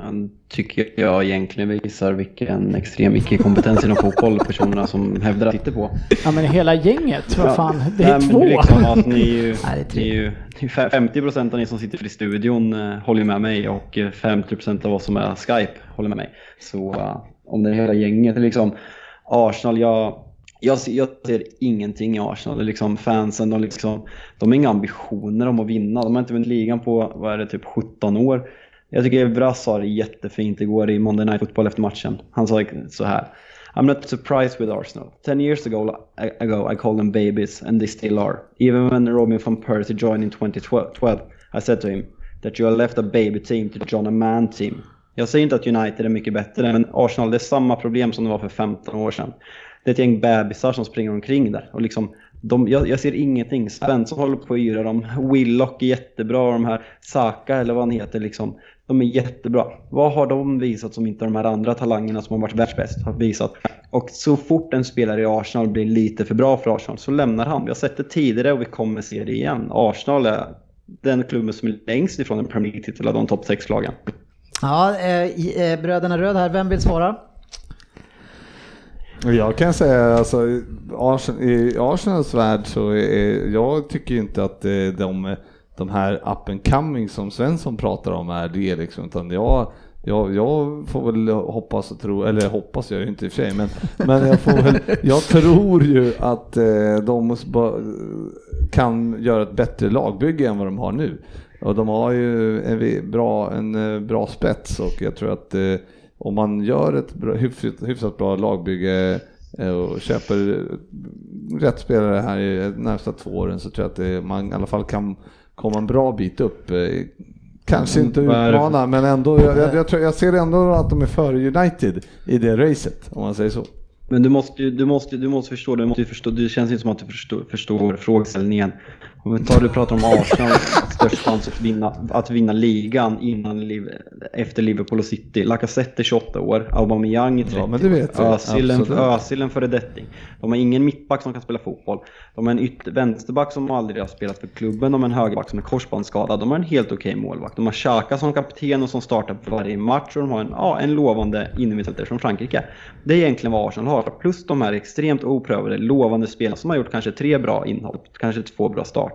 Han tycker jag egentligen visar vilken extrem icke-kompetens inom fotboll personerna som hävdar att sitter på. Ja men hela gänget, vad fan, det Nej, är men två. Liksom, att ni är ju, (laughs) Nej, det är ni är ju ni är 50 procent av ni som sitter i studion eh, håller med mig och eh, 50 procent av oss som är Skype håller med mig. Så eh, om det är hela gänget, liksom Arsenal, jag, jag, ser, jag ser ingenting i Arsenal. Det är liksom fansen, de, liksom, de har inga ambitioner om att vinna. De har inte vunnit ligan på, vad är det, typ 17 år. Jag tycker Brass sa det jättefint igår i Monday Night Football efter matchen. Han sa så här. I'm not surprised with Arsenal. Ten years ago, ago I called them babies and they still are. Even when Robin van Persie joined in 2012 I said to him that you have left a baby team to join a man team. Jag säger inte att United är mycket bättre, men Arsenal det är samma problem som det var för 15 år sedan. Det är ett gäng bebisar som springer omkring där. Och liksom, de, jag, jag ser ingenting. Svensson håller på att yra dem. Willock är jättebra. Och de här Saka eller vad han heter, liksom, de är jättebra. Vad har de visat som inte de här andra talangerna som har varit världsbäst har visat? Och så fort en spelare i Arsenal blir lite för bra för Arsenal så lämnar han. Vi har sett det tidigare och vi kommer se det igen. Arsenal är den klubben som är längst ifrån en Premier League-titel av de topp 6-lagen. Ja, eh, eh, bröderna Röd här, vem vill svara? Jag kan säga alltså, i Arsenal, i Arsenals värld så är, jag tycker inte att eh, de, de här up and coming som Svensson pratar om är det liksom, utan jag, jag, jag får väl hoppas och tro, eller hoppas jag ju inte i och för sig, men, men jag, får väl, jag tror ju att eh, de kan göra ett bättre lagbygge än vad de har nu. Och de har ju en bra, en eh, bra spets och jag tror att eh, om man gör ett bra, hyfsat, hyfsat bra lagbygge och köper rätt spelare här i närmsta två åren så tror jag att det, man i alla fall kan komma en bra bit upp. Eh, Kanske inte det för- utmana men ändå, jag, jag, jag, tror, jag ser ändå att de är före United i det racet om man säger så. Men du måste, du måste, du måste förstå, du måste förstå, det känns inte som att du förstår, förstår frågeställningen. Om vi tar, du pratar om Arsenal, störst chans att vinna, att vinna ligan innan, efter Liverpool och City. Lacazette är 28 år, Aubameyang är 30 Ja, men det vet jag. Özil en, föredetting. De har ingen mittback som kan spela fotboll. De har en ytter, vänsterback som aldrig har spelat för klubben. De har en högerback som är korsbandsskadad. De har en helt okej målvakt. De har Xhaka som kapten och som startar varje match. Och de har en, ja, en lovande innermittfältare från Frankrike. Det är egentligen vad Arsenal har. Plus de här extremt oprövade, lovande spelarna som har gjort kanske tre bra inhopp, kanske två bra starter.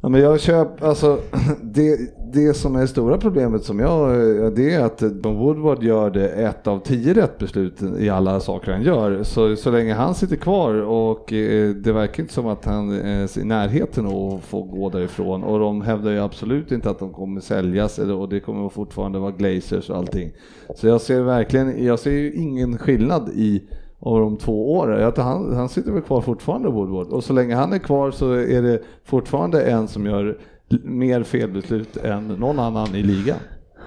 Ja, men jag köper, alltså (laughs) det, det som är stora problemet som jag, det är att Don Woodward gör det ett av tio rätt beslut i alla saker han gör. Så, så länge han sitter kvar och eh, det verkar inte som att han är i närheten att få gå därifrån och de hävdar ju absolut inte att de kommer säljas och det kommer fortfarande vara Glazers och allting. Så jag ser verkligen, jag ser ju ingen skillnad i om de två åren. Jag han, han sitter väl kvar fortfarande Woodward och så länge han är kvar så är det fortfarande en som gör mer felbeslut än någon annan i ligan.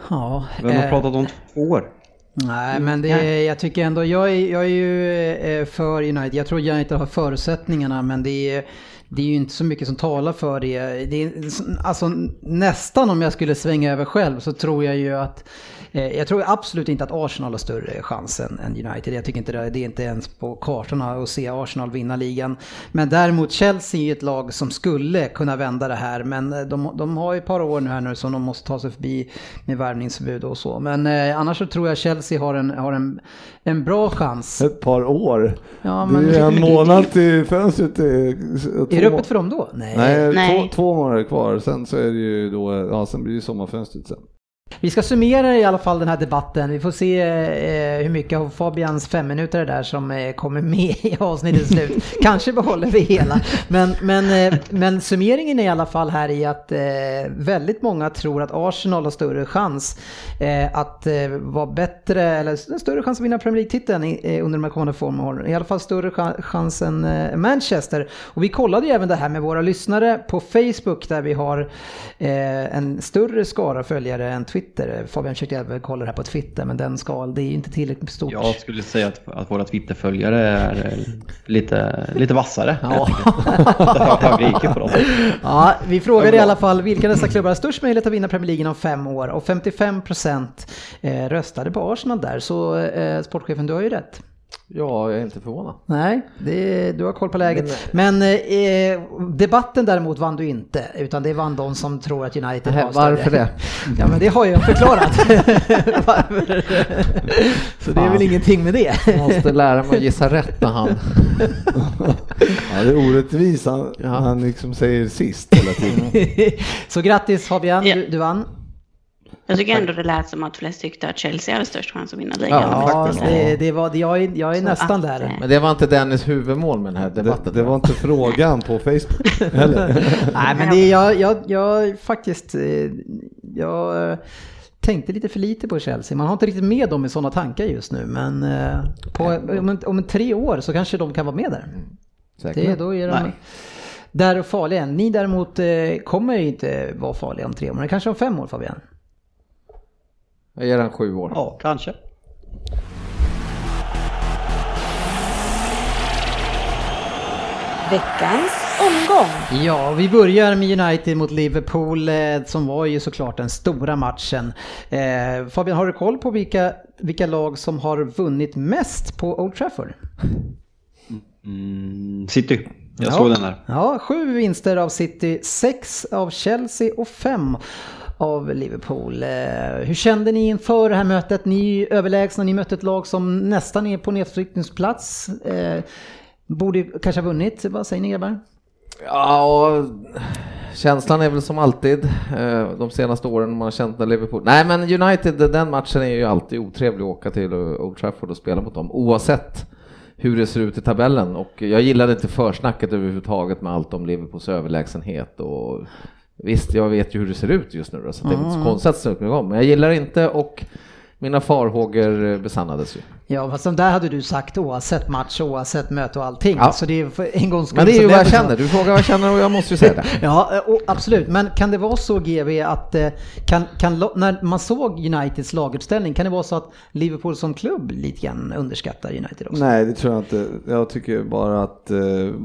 Ja, Vem har eh, pratat om två år? Nej, men det, är- jag tycker ändå, jag är, jag är ju eh, för United. Jag tror United har förutsättningarna, men det är, det är ju inte så mycket som talar för det. det är, alltså nästan om jag skulle svänga över själv så tror jag ju att jag tror absolut inte att Arsenal har större chans än, än United. Jag tycker inte det, det är inte ens på kartorna att se Arsenal vinna ligan. Men däremot Chelsea är ett lag som skulle kunna vända det här. Men eh, de, de har ju ett par år nu här nu som de måste ta sig förbi med värvningsförbud och så. Men eh, annars så tror jag Chelsea har en, har en, en bra chans. Ett par år. Ja, det är men- en månad till fönstret. Är, Är det öppet för dem då? Nej. Nej, Nej. Två, två månader kvar. Sen så är det ju då, ja sen blir det sommarfönstret sen. Vi ska summera i alla fall den här debatten. Vi får se eh, hur mycket av Fabians fem minuter där som eh, kommer med i avsnittets slut. (laughs) Kanske behåller vi hela. Men, men, eh, men summeringen är i alla fall här i att eh, väldigt många tror att Arsenal har större chans eh, att eh, vara bättre, eller större chans att vinna Premier League-titeln under de här kommande fem åren. I alla fall större cha- chans än Manchester. Och vi kollade ju även det här med våra lyssnare på Facebook där vi har en större skara följare än Twitter. Fabian försökte även kolla det här på Twitter men den skal, det är ju inte tillräckligt stort. Jag skulle säga att, att våra Twitterföljare är lite, lite vassare. Ja. På dem. Ja, vi frågade i alla fall vilka dessa klubbar har störst möjlighet att vinna Premier League inom fem år och 55% eh, röstade på Arsenal där. Så eh, sportchefen, du har ju rätt. Ja, jag är inte förvånad. Nej, det, du har koll på läget. Men eh, debatten däremot vann du inte, utan det vann de som tror att United Nej, har större. varför det? (laughs) Ja, men det har jag förklarat. (laughs) varför. Så det är väl ingenting med det. Jag måste lära mig att gissa rätt när han... Ja, det är orättvist. Han, Ja. han liksom säger sist hela tiden. (laughs) Så grattis Fabian, Ja. du, du vann. Jag tycker ändå det lät som att flest tyckte att Chelsea hade störst chans att vinna ligan. Ja, det, det var, jag är, jag är nästan att, där. Men det var inte Dennis huvudmål med den här Det, debatten. det var inte frågan på Facebook. (laughs) Eller? Nej, men det, är- jag, jag, jag faktiskt, eh, jag eh, tänkte lite för lite på Chelsea. Man har inte riktigt med dem i sådana tankar just nu, men eh, på, om, en, om en tre år så kanske de kan vara med där. Säkert. Det, då är de Nej. där och farliga. Ni däremot eh, kommer ju inte vara farliga om tre år, men kanske om fem år Fabian. Jag ger den sju år. Ja, kanske. Veckans omgång. Ja, vi börjar med United mot Liverpool eh, som var ju såklart den stora matchen. Eh, Fabian, har du koll på vilka, vilka lag som har vunnit mest på Old Trafford? Mm, City. Jag Ja. såg den där. Ja, sju vinster av City, sex av Chelsea och fem av Liverpool. Eh, hur kände ni inför det här mötet? Ni är överlägsna, ni mötte ett lag som nästan är på nedflyttningsplats. Eh, borde kanske ha vunnit, vad säger ni grabbar? Ja, och känslan är väl som alltid eh, de senaste åren man har känt när Liverpool... Nej men United, den matchen är ju alltid otrevlig att åka till Old Trafford och spela mot dem oavsett hur det ser ut i tabellen och jag gillade inte försnacket överhuvudtaget med allt om Liverpools överlägsenhet och visst, jag vet ju hur det ser ut just nu då, så det är inte så konstigt att snacka igång, men jag gillar inte och mina farhågor besannades ju. Ja, fast som där hade du sagt oavsett match, oavsett möte och allting. Ja. Så det är för en gångs skull Men det är ju vad jag känner, du frågar vad jag känner och jag måste ju säga det. (laughs) Ja, eh, och absolut. Men kan det vara så GV att eh, kan, kan, när man såg Uniteds laguppställning, kan det vara så att Liverpool som klubb lite grann underskattar United också? Nej, det tror jag inte. Jag tycker bara att eh,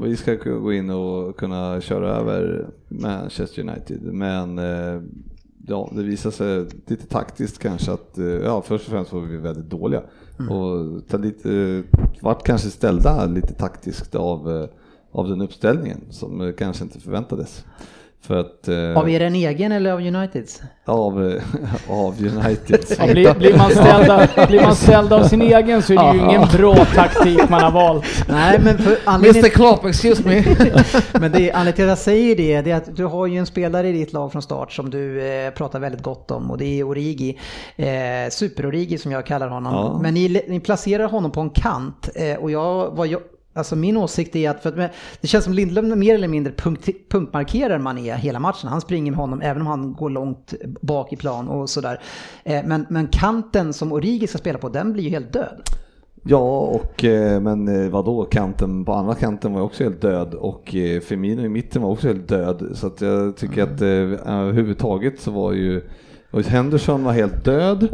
vi ska gå in och kunna köra över Manchester United. Men eh, ja, det visar sig lite taktiskt kanske att, eh, ja först och främst var vi väldigt dåliga. Och ta lite, vart kanske ställda lite taktiskt av, eh, av den uppställningen som eh, kanske inte förväntades. För att, eh, Av er en egen eller av Uniteds? av, (laughs) av United. Ja, blir, blir, man ställd, av- blir man ställd av sin egen så är det ju ingen bra taktik man har valt. Nej, men för Mr Klopp, excuse me. (laughs) men det, anledningen till att jag säger det, det är att du har ju en spelare i ditt lag från start som du eh, pratar väldigt gott om och det är Origi. Eh, Super-Origi som jag kallar honom. Ja. Men ni, ni placerar honom på en kant eh, och jag, vad jag Alltså min åsikt är att, för att det känns som Lindlöf mer eller mindre punkt, punktmarkerar Mané hela matchen. Han springer med honom även om han går långt bak i plan och sådär. Eh, men, men kanten som Origi ska spela på, den blir ju helt död. Ja, och, eh, men eh, vadå, kanten på andra kanten var också helt död och Firmino i mitten var också helt död. Så att jag tycker att eh, överhuvudtaget så var ju och Henderson var helt död.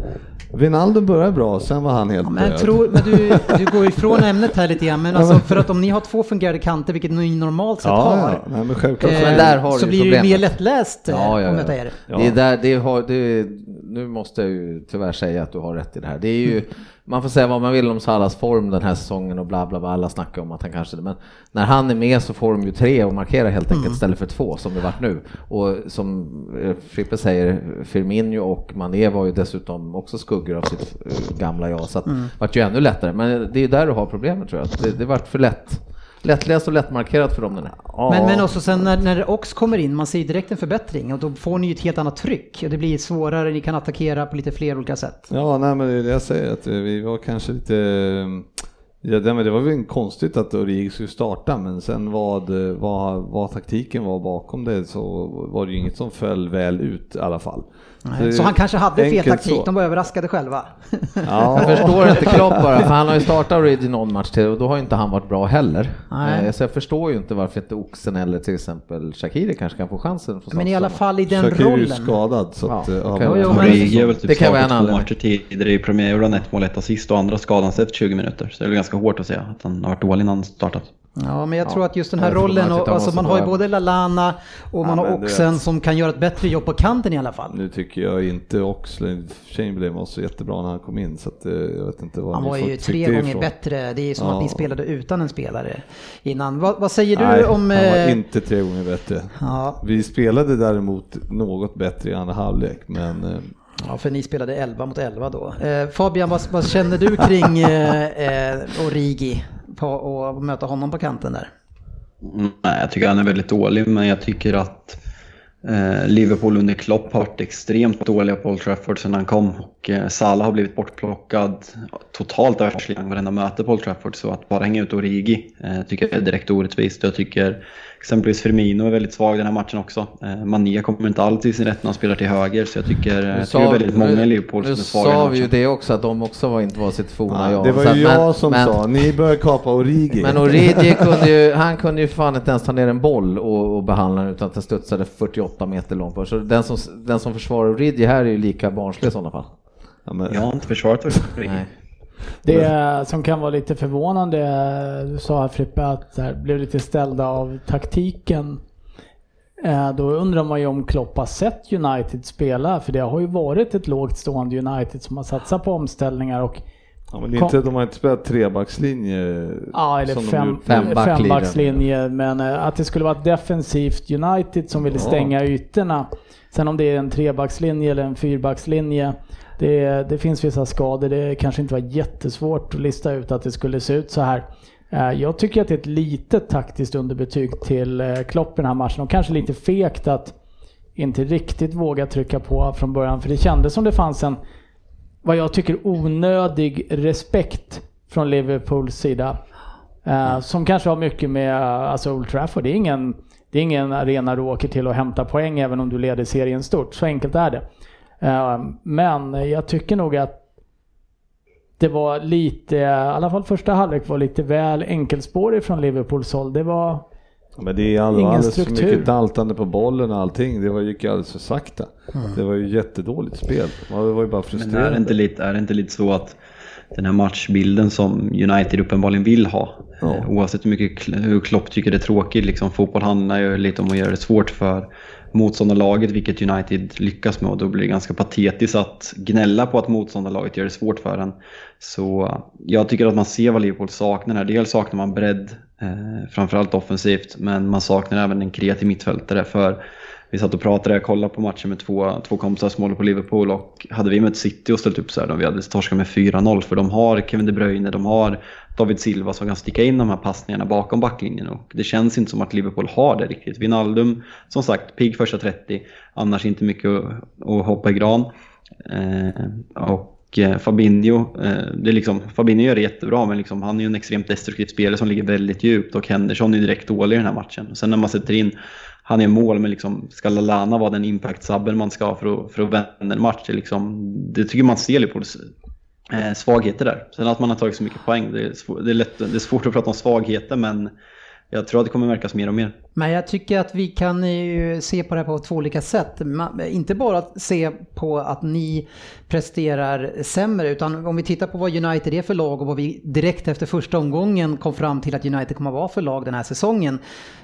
Wijnaldum började bra, sen var han helt Men, död. tror, men du, du går ifrån (laughs) ämnet här lite grann, men alltså för att om ni har två fungerande kanter, vilket ni normalt sett ja, har, ja, nej, men självklart. eh, Men där har så blir det ju mer lättläst eh, Ja, ja, om ja. detta är det. Ja. Det är där, det har, det, nu måste jag ju tyvärr säga att du har rätt i det här. Det är ju, man får säga vad man vill om Salas form den här säsongen och bla bla bla, alla snackar om att han kanske men när han är med så får de ju tre och markera helt enkelt Mm. istället för två som det varit nu. Och som eh, Frippe säger, Firmino och Mané var ju dessutom också skuggor av sitt eh, gamla jag, så att Mm. det vart ju ännu lättare. Men det är ju där du har problemet tror jag, det, det vart för lätt. Lättläst och lättmarkerat för dem den här. Men, men också sen när, när Ox kommer in, man ser ju direkt en förbättring och då får ni ju ett helt annat tryck och det blir svårare, ni kan attackera på lite fler olika sätt. Ja, nej, men det är det jag säger, att vi var kanske lite... Ja, det, men det var väl konstigt att Origi skulle starta, men sen vad, vad, vad taktiken var bakom det så var det ju inget som föll väl ut i alla fall. Så, så han kanske hade fel taktik, så. de var överraskade själva. Ja, Jag förstår inte Klopp bara, för han har ju startat Origi någon match till och då har inte han varit bra heller. Nej. Eh, Så jag förstår ju inte varför inte Oxen eller till exempel Shakiri kanske kan få chansen. Men i alla fall i den Shaqiri är ju rollen. skadad så att... Ja, ja, okej. men- Jo, Origi är väl typ Det kan vara en två matcher tidigare i gjorde han ett mål, ett assist och andra skadan efter 20 minuter. Så det är väl ganska hårt att säga att han har varit dålig när han startat. Ja, men jag Ja. tror att just den här rollen, och, alltså man har ju vara- både Lalana och man Ja, har du Oxen som kan göra ett bättre jobb på kanten i alla fall. Nu tycker jag inte Oxlade Chamberlain var så jättebra när han kom in så att eh, jag vet inte vad Han var ju tre gånger ifrån. bättre. Det är som Ja. att ni spelade utan en spelare innan. Vad, vad säger du Nej, om... han var eh, inte tre gånger bättre. Vi spelade däremot något bättre i andra halvlek, men eh, ja, för ni spelade 11 mot 11 då. Eh, Fabian, vad, vad känner du kring eh, eh, Origi på att möta honom på kanten där? Nej, jag tycker han är väldigt dålig, men jag tycker att eh, Liverpool under Klopp har varit extremt dåliga på Old Trafford sedan han kom. Och eh, Salah har blivit bortplockad totalt av världsligan varenda möte på Old Trafford. Så att bara hänga ut Origi eh, tycker jag är direkt orättvist. Jag tycker exempelvis Firmino är väldigt svag den här matchen också. Eh, Mané kommer inte alls till sin rätt när han spelar till höger. Så jag tycker, eh, jag tycker det är väldigt många i Liverpool som nu är svaga här sa vi ju det också, att de också var, inte var sitt forna jag. det var ju men- jag som men- sa, ni bör kapa Origi. Men Origi kunde ju, han kunde ju fan inte ens ta ner en boll och, och behandla den utan att den studsade 48 meter långt bort. Så den som, den som försvarar Origi här är ju lika barnslig i sådana fall. Ja, men, Jag har inte försvarat. Nej. Det som kan vara lite förvånande, du sa här Frippe att här, blev lite ställda av taktiken. Eh, Då undrar man ju om Klopp har sett United spela, för det har ju varit ett lågt stående United som har satsat på omställningar och ja, men inte, de har inte spelat trebackslinje. Ja, eller fem, fembackslinje. Men eh, att det skulle vara ett defensivt United som ville Ja. stänga ytorna. Sen om det är en trebackslinje eller en fyrbackslinje. Det, det finns vissa skador. Det kanske inte var jättesvårt att lista ut att det skulle se ut så här. Eh, jag tycker att det är ett litet taktiskt underbetyg till eh, Klopp i den här matchen och kanske lite fegt att inte riktigt våga trycka på från början. För det kändes som det fanns en, vad jag tycker, onödig respekt från Liverpools sida. Eh, som kanske har mycket med eh, alltså Old Trafford. Det är, ingen, det är ingen arena du åker till och hämtar poäng även om du leder serien stort. Så enkelt är det. Eh, men jag tycker nog att det var lite, i alla fall första halvlek var lite väl enkelspårig från Liverpools håll. Det var, Men det är all, Ingen alldeles struktur. för mycket daltande på bollen och allting. Det var, gick ju alldeles för sakta. Det var ju jättedåligt spel. Man var ju bara Men frustrerad. är det, inte lite, är det inte lite så att den här matchbilden som United uppenbarligen vill ha, Ja. eh, oavsett hur mycket hur Klopp tycker det är tråkigt, liksom, fotboll handlar ju lite om att göra det svårt för motståndarlaget, vilket United lyckas med och då blir det ganska patetiskt att gnälla på att motståndarlaget gör det svårt för en. Så jag tycker att man ser vad Liverpool saknar här. Dels saknar man bredd, eh, framförallt offensivt, men man saknar även en kreativ mittfältare för vi satt och pratade, jag kollade på matchen med två, två kompisar som håller på Liverpool och hade vi mött City och ställt upp så här, då vi hade torskat med 4-0 för de har Kevin De Bruyne, de har David Silva som kan sticka in de här passningarna bakom backlinjen och det känns inte som att Liverpool har det riktigt. Wijnaldum, som sagt, pigg första 30, annars inte mycket att, hoppa i gran. Eh, och eh, Fabinho, eh, det är liksom, Fabinho gör det jättebra men liksom, han är ju en extremt destruktiv spelare som ligger väldigt djupt och Henderson är direkt dålig i den här matchen. Och sen när man sätter in han är mål, men liksom, ska Lallana vara den impact-sabben man ska för att, för att vända en match? Det, liksom, det tycker man ser Liverpools eh, svagheter där. Sen att man har tagit så mycket poäng, det är, svår, det är, lätt, det är svårt att prata om svagheter, men jag tror att det kommer märkas mer och mer. Men jag tycker att vi kan ju se på det här på två olika sätt. Inte bara att se på att ni presterar sämre, utan om vi tittar på vad United är för lag och vad vi direkt efter första omgången kom fram till att United kommer att vara för lag den här säsongen.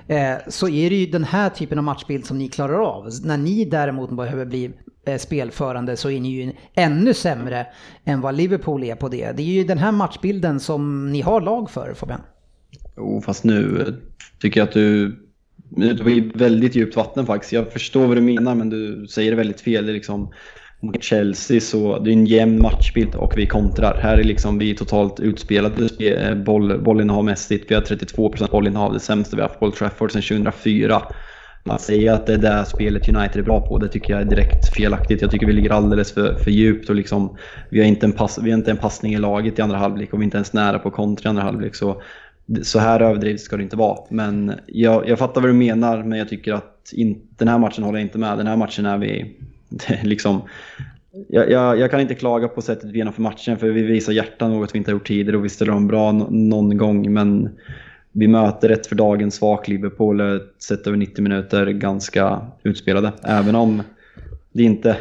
Eh, så är det ju den här typen av matchbild som ni klarar av. När ni däremot behöver bli Eh, spelförande så är ni ju ännu sämre än vad Liverpool är på det. Det är ju den här matchbilden som ni har lag för Fabian. Jo, fast nu eh, tycker jag att du, du var i väldigt djupt vatten faktiskt. Jag förstår vad du menar, men du säger det väldigt fel. Det är liksom, mot Chelsea så det är en jämn matchbild och vi kontrar. Här är liksom vi totalt utspelade eh, boll, bollinnehavmässigt. Vi har 32% bollinnehav, det sämsta vi har haft på Old Trafford sedan 2004. Man säger att det är det spelet United är bra på, det tycker jag är direkt felaktigt. Jag tycker vi ligger alldeles för, för djupt och liksom, vi, har inte en pass, vi har inte en passning i laget i andra halvlek och vi är inte ens nära på kontra i andra halvlek. Så så här överdrivet ska det inte vara. Men jag, jag fattar vad du menar, men jag tycker att in, den här matchen håller jag inte med. Den här matchen är vi (laughs) liksom... Jag, jag, jag, kan inte klaga på sättet vi genomför matchen, för vi visar hjärta, något vi inte har gjort tidigare, och vi ställer dem bra någon gång, men vi möter ett för dagen svagt Liverpool, sett över 90 minuter, ganska utspelade. Även om det inte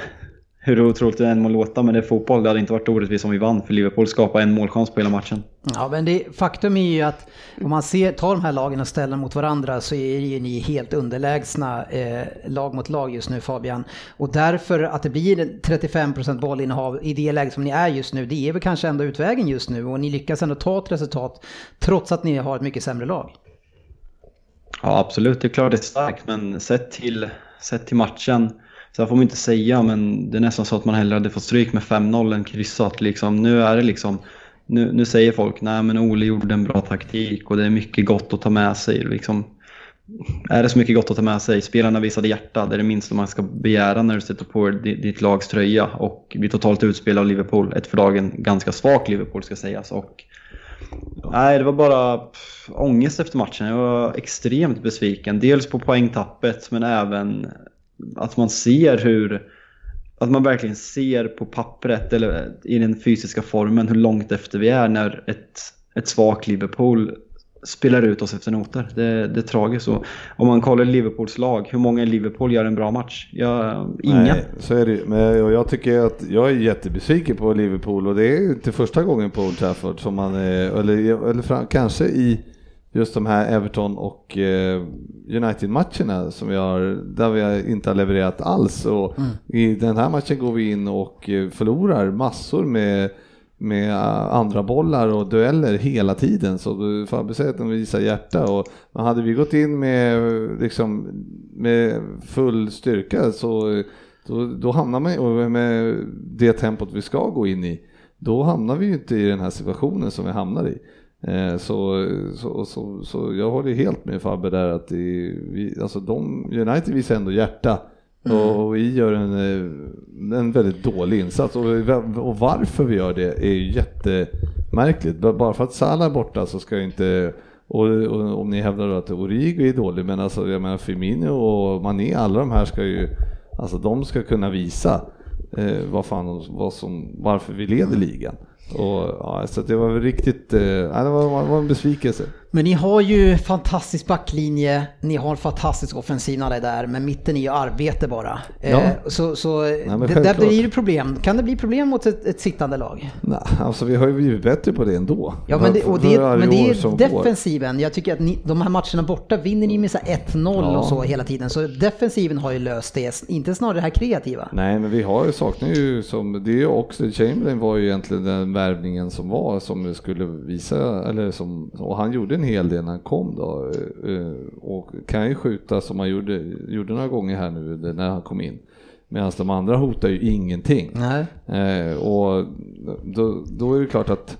hur otroligt det än må låta, men det är fotboll. Det hade inte varit orättvist om vi vann, för Liverpool skapade en målchans på hela matchen. Ja, men det, faktum är ju att om man ser, tar de här lagen och ställer mot varandra så är ju ni helt underlägsna eh, lag mot lag just nu Fabian. Och därför att det blir 35% bollinnehav i det läget som ni är just nu, det är väl kanske ändå utvägen just nu. Och ni lyckas ändå ta ett resultat trots att ni har ett mycket sämre lag. Ja, absolut. Det är klart det är starkt, men sett till, sett till matchen så får man inte säga, men det är nästan så att man hellre hade fått stryk med 5-0 än kryssat. Liksom. Nu är det liksom, nu, nu säger folk nej men Ole gjorde en bra taktik och det är mycket gott att ta med sig. Liksom, är det så mycket gott att ta med sig? Spelarna visade hjärta, det är det minsta man ska begära när du sätter på ditt lags tröja. Och vi totalt utspelad av Liverpool, ett för dagen ganska svagt Liverpool ska sägas. Och, nej, det var bara pff, ångest efter matchen. Jag var extremt besviken. Dels på poängtappet men även att man ser hur att man verkligen ser på pappret eller i den fysiska formen hur långt efter vi är när ett, ett svagt Liverpool spelar ut oss efter noter. Det, det är tragiskt. Och om man kollar Liverpools lag, hur många i Liverpool gör en bra match? Jag, inga. Nej, så är det Men jag tycker att jag är jättebesviken på Liverpool och det är inte första gången på Old Trafford som man är, eller, eller fram, kanske i just de här Everton och eh, United-matcherna som vi har, där vi inte har levererat alls. Och mm. I den här matchen går vi in och eh, förlorar massor med, med andra bollar och dueller hela tiden. Så Fabbe säger att de visar hjärta. Och hade vi gått in med, liksom, med full styrka så då, då hamnar man med det tempot vi ska gå in i. Då hamnar vi ju inte i den här situationen som vi hamnar i. Eh, så, så, så, så, jag håller helt med Fabbe där att det, vi, alltså de, United visar ändå hjärta mm. och vi gör en, eh, en väldigt dålig insats och, och varför vi gör det är ju jättemärkligt. Bara för att Salah är borta så ska inte och, och om ni hävdar att Origo är dålig, men alltså jag menar Firmino och Mané, alla de här ska ju, alltså de ska kunna visa eh, vad fan, vad som, varför vi leder ligan. Och, ja, så det var riktigt, eh, det var, det var en besvikelse. Men ni har ju fantastisk backlinje, ni har en fantastisk offensiv när det är där, men mitten är ju arbete bara. Ja. Eh, så så Nej, det, där blir det problem. Kan det bli problem mot ett, ett sittande lag? Nej, alltså vi har ju blivit bättre på det ändå. Ja, men det, och det, men det är defensiven. Går. Jag tycker att ni, de här matcherna borta vinner ni med 1-0 ja. och så hela tiden. Så defensiven har ju löst det, inte snarare det här kreativa. Nej, men vi har saknar ju som, det är ju också, Chamberlain var ju egentligen den värvningen som var, som skulle visa, eller som, och han gjorde en hel del när han kom då eh, och kan ju skjuta som han gjorde, gjorde några gånger här nu när han kom in. Medan de andra hotar ju ingenting. Eh, och då, då är det klart att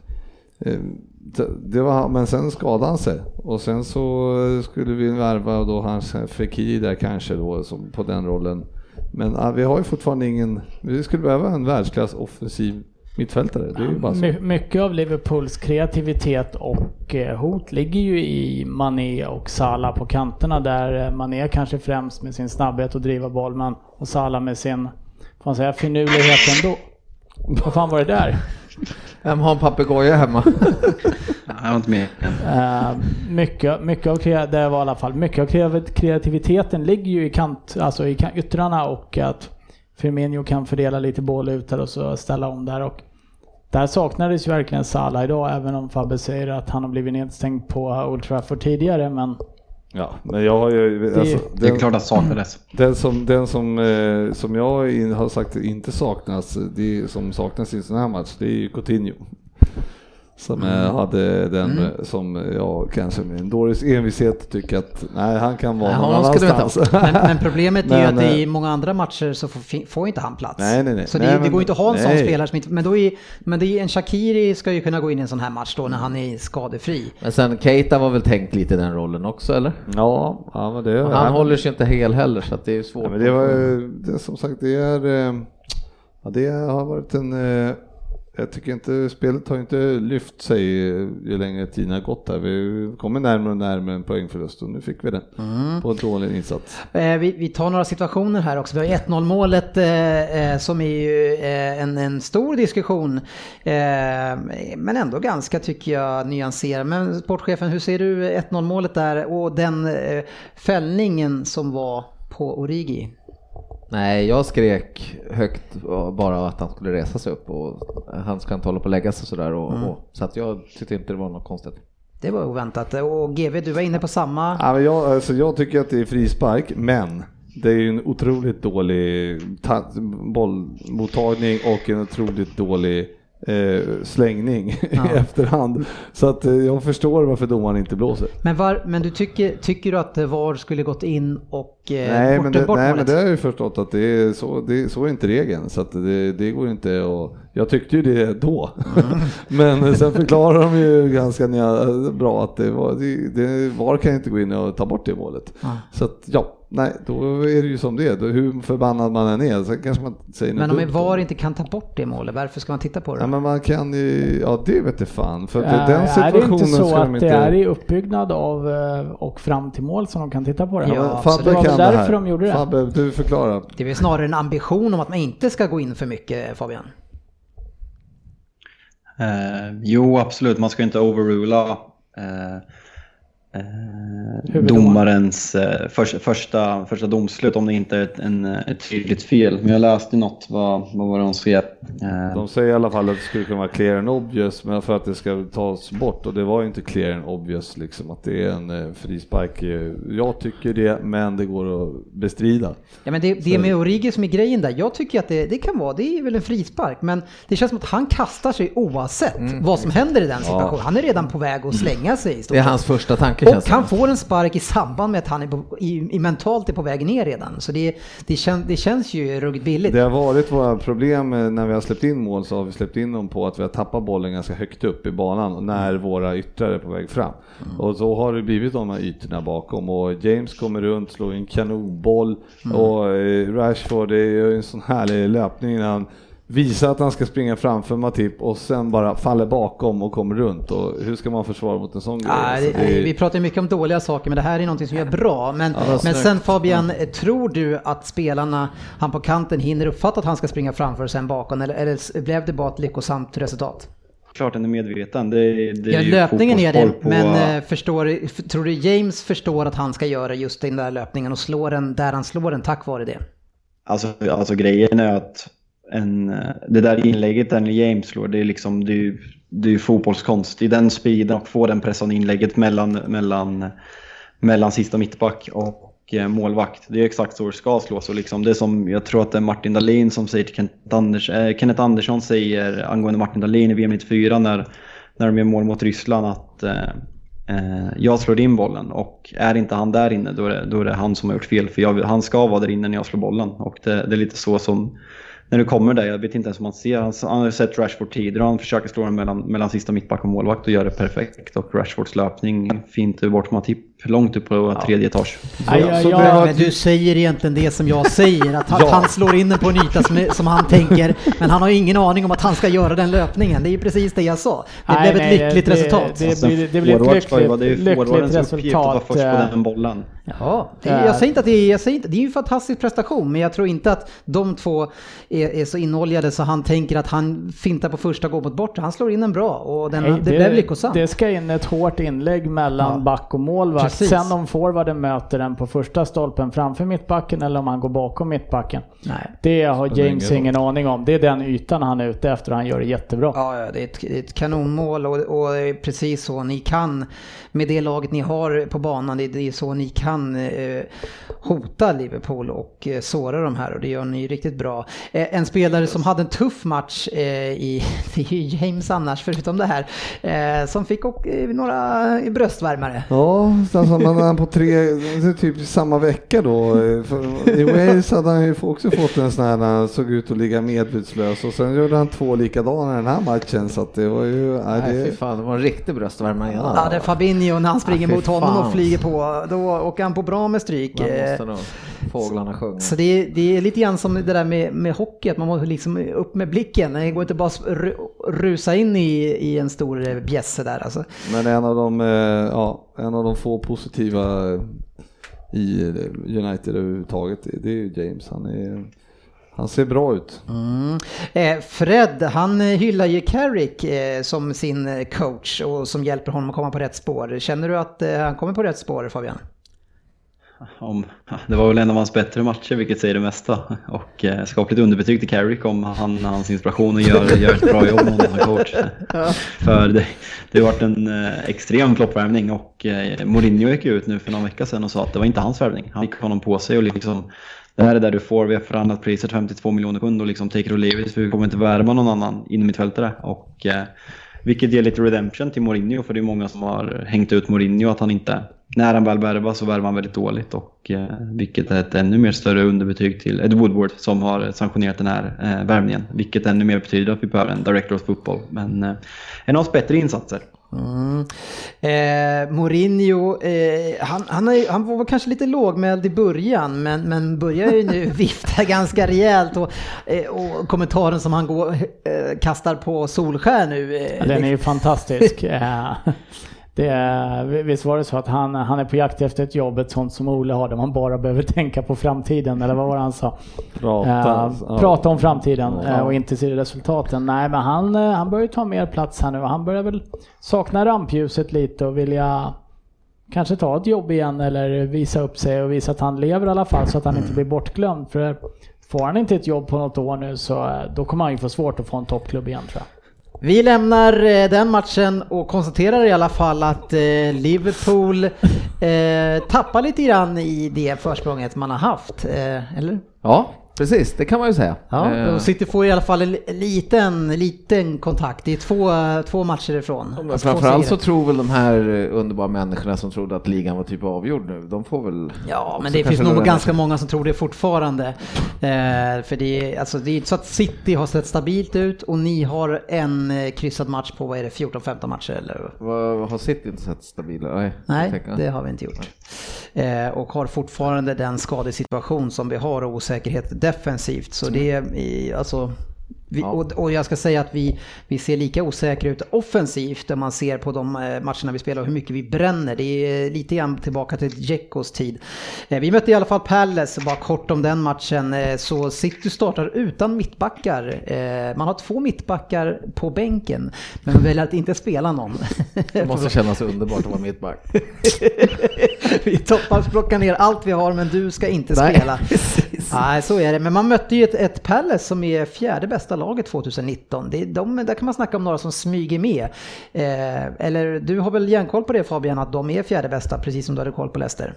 eh, det, det var, men sen skadade han sig och sen så skulle vi värva då hans Fekir där kanske då som på den rollen. Men ah, vi har ju fortfarande ingen, vi skulle behöva en världsklass offensiv mittfältare. Det är ju bara så. My, mycket av Liverpools kreativitet och eh, hot ligger ju i Mané och Salah på kanterna där eh, Mané kanske främst med sin snabbhet att driva boll men och Salah med sin, får man säga, finurlighet ändå. Vad fan var det där? (laughs) Vem har en papegoja hemma? (laughs) Ja, jag var inte med. Eh, mycket, mycket av det var i alla fall, mycket av kreativ- kreativiteten ligger ju i kant, alltså i yttrarna och att Firmino kan fördela lite boll ut där och så ställa om där och där saknades ju verkligen Salah idag även om Fabbe säger att han har blivit nedstängd på Old Trafford tidigare men Ja, men jag har ju... Alltså, Det är den, klart att saknades. den som, den som, eh, som jag har sagt inte saknas, det som saknas i en sån här match, det är ju Coutinho. Som eh, hade den eh, som jag kanske med en dåres envishet tycker att nej, han kan vara Nej, någon annanstans. Men, men (laughs) problemet är ju Men, att eh, i många andra matcher så får, får inte han plats. Nej, nej, nej. Så det, Nej, det men- går inte att ha en sån spelare som inte... Men, då är, men det är, en Shakiri ska ju kunna gå in i en sån här match då när han är skadefri. Men sen Keita var väl tänkt lite i den rollen också eller? Ja, ja men det Och han håller sig inte hel heller så att det är svårt. Ja, men det var det, som sagt, det är, eh, ja, det har varit en, eh, jag tycker inte, spelet har inte lyft sig eh, ju längre tiden har gått här. Vi kommer närmare och närmare en poängförlust och nu fick vi den på en dålig insats. Eh, vi, vi tar några situationer här också. Vi har 1-0 målet eh, eh, som är ju en, en stor diskussion. Eh, men ändå ganska tycker jag nyanserad. Men sportchefen, hur ser du 1-0 målet där och den eh, fällningen som var på Origi? Nej, jag skrek högt bara att han skulle resa sig upp och han ska inte hålla på och lägga sig sådär och, Mm. och, så att jag tyckte inte det var något konstigt. Det var oväntat. Och GV, du var inne på samma. Ja, men jag, alltså, jag tycker att det är frispark, men det är ju en otroligt dålig ta- bollmottagning och en otroligt dålig eh, slängning (laughs) i efterhand. Så att eh, jag förstår varför domaren inte blåser. Men, var, men du tycker, tycker du att VAR skulle gått in och Nej, bort, men det, bort nej men målet? det har jag ju förstått att det är så, det, är- så är inte regeln. Så att det, det går inte och Jag tyckte ju det då. (laughs) men sen förklarar de ju ganska bra att det var, det, det, VAR kan inte gå in och ta bort det målet. Så att ja, nej, då är det ju som det är. Hur förbannad man än är så kanske man säger Men om VAR inte kan ta bort det målet, varför ska man titta på det? Ja men man kan ju, ja det vet jag fan. För att Äh, den är det situationen inte så att de det inte... är i uppbyggnad av eh, och fram till mål som de kan titta på det? Ja, Men absolut. Fabbe Det kan det därför här. de gjorde det. Fabbe, du förklarar. Det är väl snarare en ambition om att man inte ska gå in för mycket Fabian? Eh, jo, absolut. Man ska inte overrula eh, eh, domarens eh, för, första, första domslut om det inte är ett, en, ett tydligt fel. Men jag läste något, vad, vad var det de skrev? Eh, De säger i alla fall att det skulle kunna vara clear and obvious, men för att det ska tas bort och det var ju inte clear and obvious liksom att det är en eh, frispark. Eh, Jag tycker det, men det går att bestrida. Ja men det, det är med Origi som är grejen där. Jag tycker att det, det kan vara, det är väl en frispark, men det känns som att han kastar sig oavsett vad som händer i den situationen. Han är redan på väg att slänga sig i Det är hans första tanke Och han får en spark i samband med att han är på, i, i mentalt är på väg ner redan. Så det, det, kän, det känns ju ruggigt billigt. Det har varit våra problem eh, när vi har släppt in mål så har vi släppt in dem på att vi har tappat bollen ganska högt upp i banan när våra yttrar är på väg fram. Och så har det blivit de här ytorna bakom och James kommer runt, slår en kanonboll och eh, Rashford det är ju en sån härlig löpning när han visar att han ska springa framför Matip och sen bara faller bakom och kommer runt och hur ska man försvara mot en sån grej? Ja, Alltså, det, det är- vi pratar mycket om dåliga saker men det här är någonting som är bra. Men, vad men snyggt. sen Fabian, tror du att spelarna, han på kanten, hinner uppfatta att han ska springa framför och sen bakom? Eller, eller blev det bara ett lyckosamt resultat? klart den är medveten. Det, det Ja, är löpningen är det, på- men eh, förstår, tror du James förstår att han ska göra just den där löpningen och slå den där han slår den tack vare det? Alltså, alltså grejen är att en, eh, det där inlägget Daniel James slår, det är liksom, det är ju, det är fotbollskonst. I den speeden och få den pressen inlägget mellan, mellan, mellan sista mittback och eh, målvakt. Det är exakt så det ska slås. Och liksom, det är som, jag tror att det är Martin Dahlin som säger till Kenneth, Anders, eh, Kenneth Andersson säger angående Martin Dahlin i VM 94 när, när de gör mål mot Ryssland att eh, eh, jag slår in bollen och är inte han där inne då är det, då är det han som har gjort fel för jag, han ska vara där inne när jag slår bollen och det, det är lite så som när du kommer där, jag vet inte ens om man ser, han, han har ju sett Rashford tidigare och han försöker slå den mellan, mellan sista mittback och målvakt och gör det perfekt. Och Rashfords löpning, fint bort Matip, långt upp på tredje etage. Aj, aj, så det aj. har- Men du säger egentligen det som jag säger, att han, (laughs) Ja. han slår in den på en yta som, som han tänker, men han har ingen aning om att han ska göra den löpningen. Det är ju precis det jag sa. Det Nej, blev ett nej, lyckligt det, resultat. Det, blir, det blir ett ska ju lyckligt, det är ju lyckligt forwardens uppgift att vara resultat. först på eh, den bollen. Ja, det, jag säger inte att det är, jag säger inte, det är ju en fantastisk prestation, men jag tror inte att de två är, är så inoljade så han tänker att han fintar på första gå mot bortre. Han slår in en bra och den, Nej, det, blev lyckosamt. Det ska in ett hårt inlägg mellan Ja. back och målvakt. Precis. Sen om forwarden möter den på första stolpen framför mittbacken eller om han går bakom mittbacken. Nej. Det har James ingen ingen aning om. Det är den ytan han är ute efter och han gör det jättebra. Ja, ja, det är ett, ett kanonmål och, och det är precis så ni kan med det laget ni har på banan. Det, det är så ni kan eh, hota Liverpool och eh, såra de här och det gör ni riktigt bra. Eh, en spelare som hade en tuff match eh, i, (laughs) det är ju James annars förutom det här, eh, som fick och, eh, några bröstvärmare. Ja, alltså man är på tre, typ samma vecka då. För I Wales hade han ju också fått en sån här när han såg ut att ligga medvetslös och sen gjorde han två likadana i den här matchen så att det var ju, nej, Nej, fy det, fan, det var en riktig bröstvärmare. Ja, det är Fabinho när han springer fy mot honom fan. och flyger på, då åker han på bra med stryk. Fåglarna sjunga. Så det är, det är lite grann som det där med, med hockey, att man måste liksom upp med blicken. Det går inte bara att ru- rusa in i, i en stor eh, bjässe där alltså. men en av de, eh, ja, en av de få positiva i United överhuvudtaget, det är ju James. Han, är, han ser bra ut. Mm. Eh, Fred, han hyllar ju Carrick eh, som sin coach och som hjälper honom att komma på rätt spår. Känner du att eh, han kommer på rätt spår Fabian? Om, det var väl en av hans bättre matcher, vilket säger det mesta. Och eh, skapligt underbetyg till Carrick om han, hans inspiration och gör, gör ett bra jobb han är coach. För det, det har varit en eh, extrem floppvärmning och eh, Mourinho gick ut nu för någon vecka sedan och sa att det var inte hans värvning. Han fick honom på sig och liksom det här är där du får, vi har förhandlat priset 52 miljoner pund och liksom take it or leave it, för vi kommer inte värva någon annan innermittfältare. Och eh, vilket ger lite redemption till Mourinho, för det är många som har hängt ut Mourinho att han inte, när han väl värvar så värvar han väldigt dåligt. Och eh, vilket är ett ännu mer större underbetyg till Ed Woodward som har sanktionerat den här eh, värvningen. Vilket ännu mer betyder att vi behöver en director of football. Men eh, en av hans bättre insatser. Mm. Eh, Mourinho, eh, han, han, är, han var kanske lite lågmäld i början men, men börjar ju nu (laughs) vifta ganska rejält och, eh, och kommentaren som han går, eh, kastar på Solskär nu. Eh, Den är ju fantastisk. (laughs) (laughs) Det är, visst var det så att han, han är på jakt efter ett jobb, ett sånt som Ole har, där man bara behöver tänka på framtiden, eller vad var det han sa? Prata, ja. prata om framtiden eh, och inte se resultaten. Nej, men han, eh, han börjar ju ta mer plats här nu och han börjar väl sakna rampljuset lite och vilja kanske ta ett jobb igen eller visa upp sig och visa att han lever i alla fall så att han inte blir bortglömd. För får han inte ett jobb på något år nu så då kommer han ju få svårt att få en toppklubb igen tror jag. Vi lämnar eh, den matchen och konstaterar i alla fall att eh, Liverpool eh, tappar lite grann i det försprånget man har haft, eh, eller? Ja, precis, det kan man ju säga. Ja, Eh, och City får i alla fall en liten, liten kontakt. Det är två, två matcher ifrån. men Alltså framförallt så tror väl de här eh, underbara människorna som trodde att ligan var typ avgjord nu, de får väl... Ja, men det finns nog ganska många som tror det fortfarande. Eh, för det är, alltså, det är inte så att City har sett stabilt ut och ni har en eh, kryssad match på, vad är det, 14-15 matcher eller? Vad har City inte sett stabila? Nej, Nej, det har vi inte gjort. Eh, och har fortfarande den skadesituation som vi har och osäkerhet defensivt. Så det är alltså vi, och, och jag ska säga att vi, vi ser lika osäkra ut offensivt när man ser på de eh, matcherna vi spelar och hur mycket vi bränner. Det är lite grann tillbaka till Djekos tid. Eh, vi mötte i alla fall Palace, bara kort om den matchen. Eh, så City startar utan mittbackar. Eh, man har två mittbackar på bänken, men man väljer att inte spela någon. (laughs) Det måste kännas underbart att vara mittback. (laughs) vi toppar plockar ner allt vi har men du ska inte Nej, spela. (laughs) Nej, så är det. Men man mötte ju ett, ett Palace som är fjärde bästa laget 2019. Det är de, där kan man snacka om några som smyger med. Eh, eller du har väl järnkoll på det Fabian, att de är fjärde bästa, precis som du hade koll på Leicester?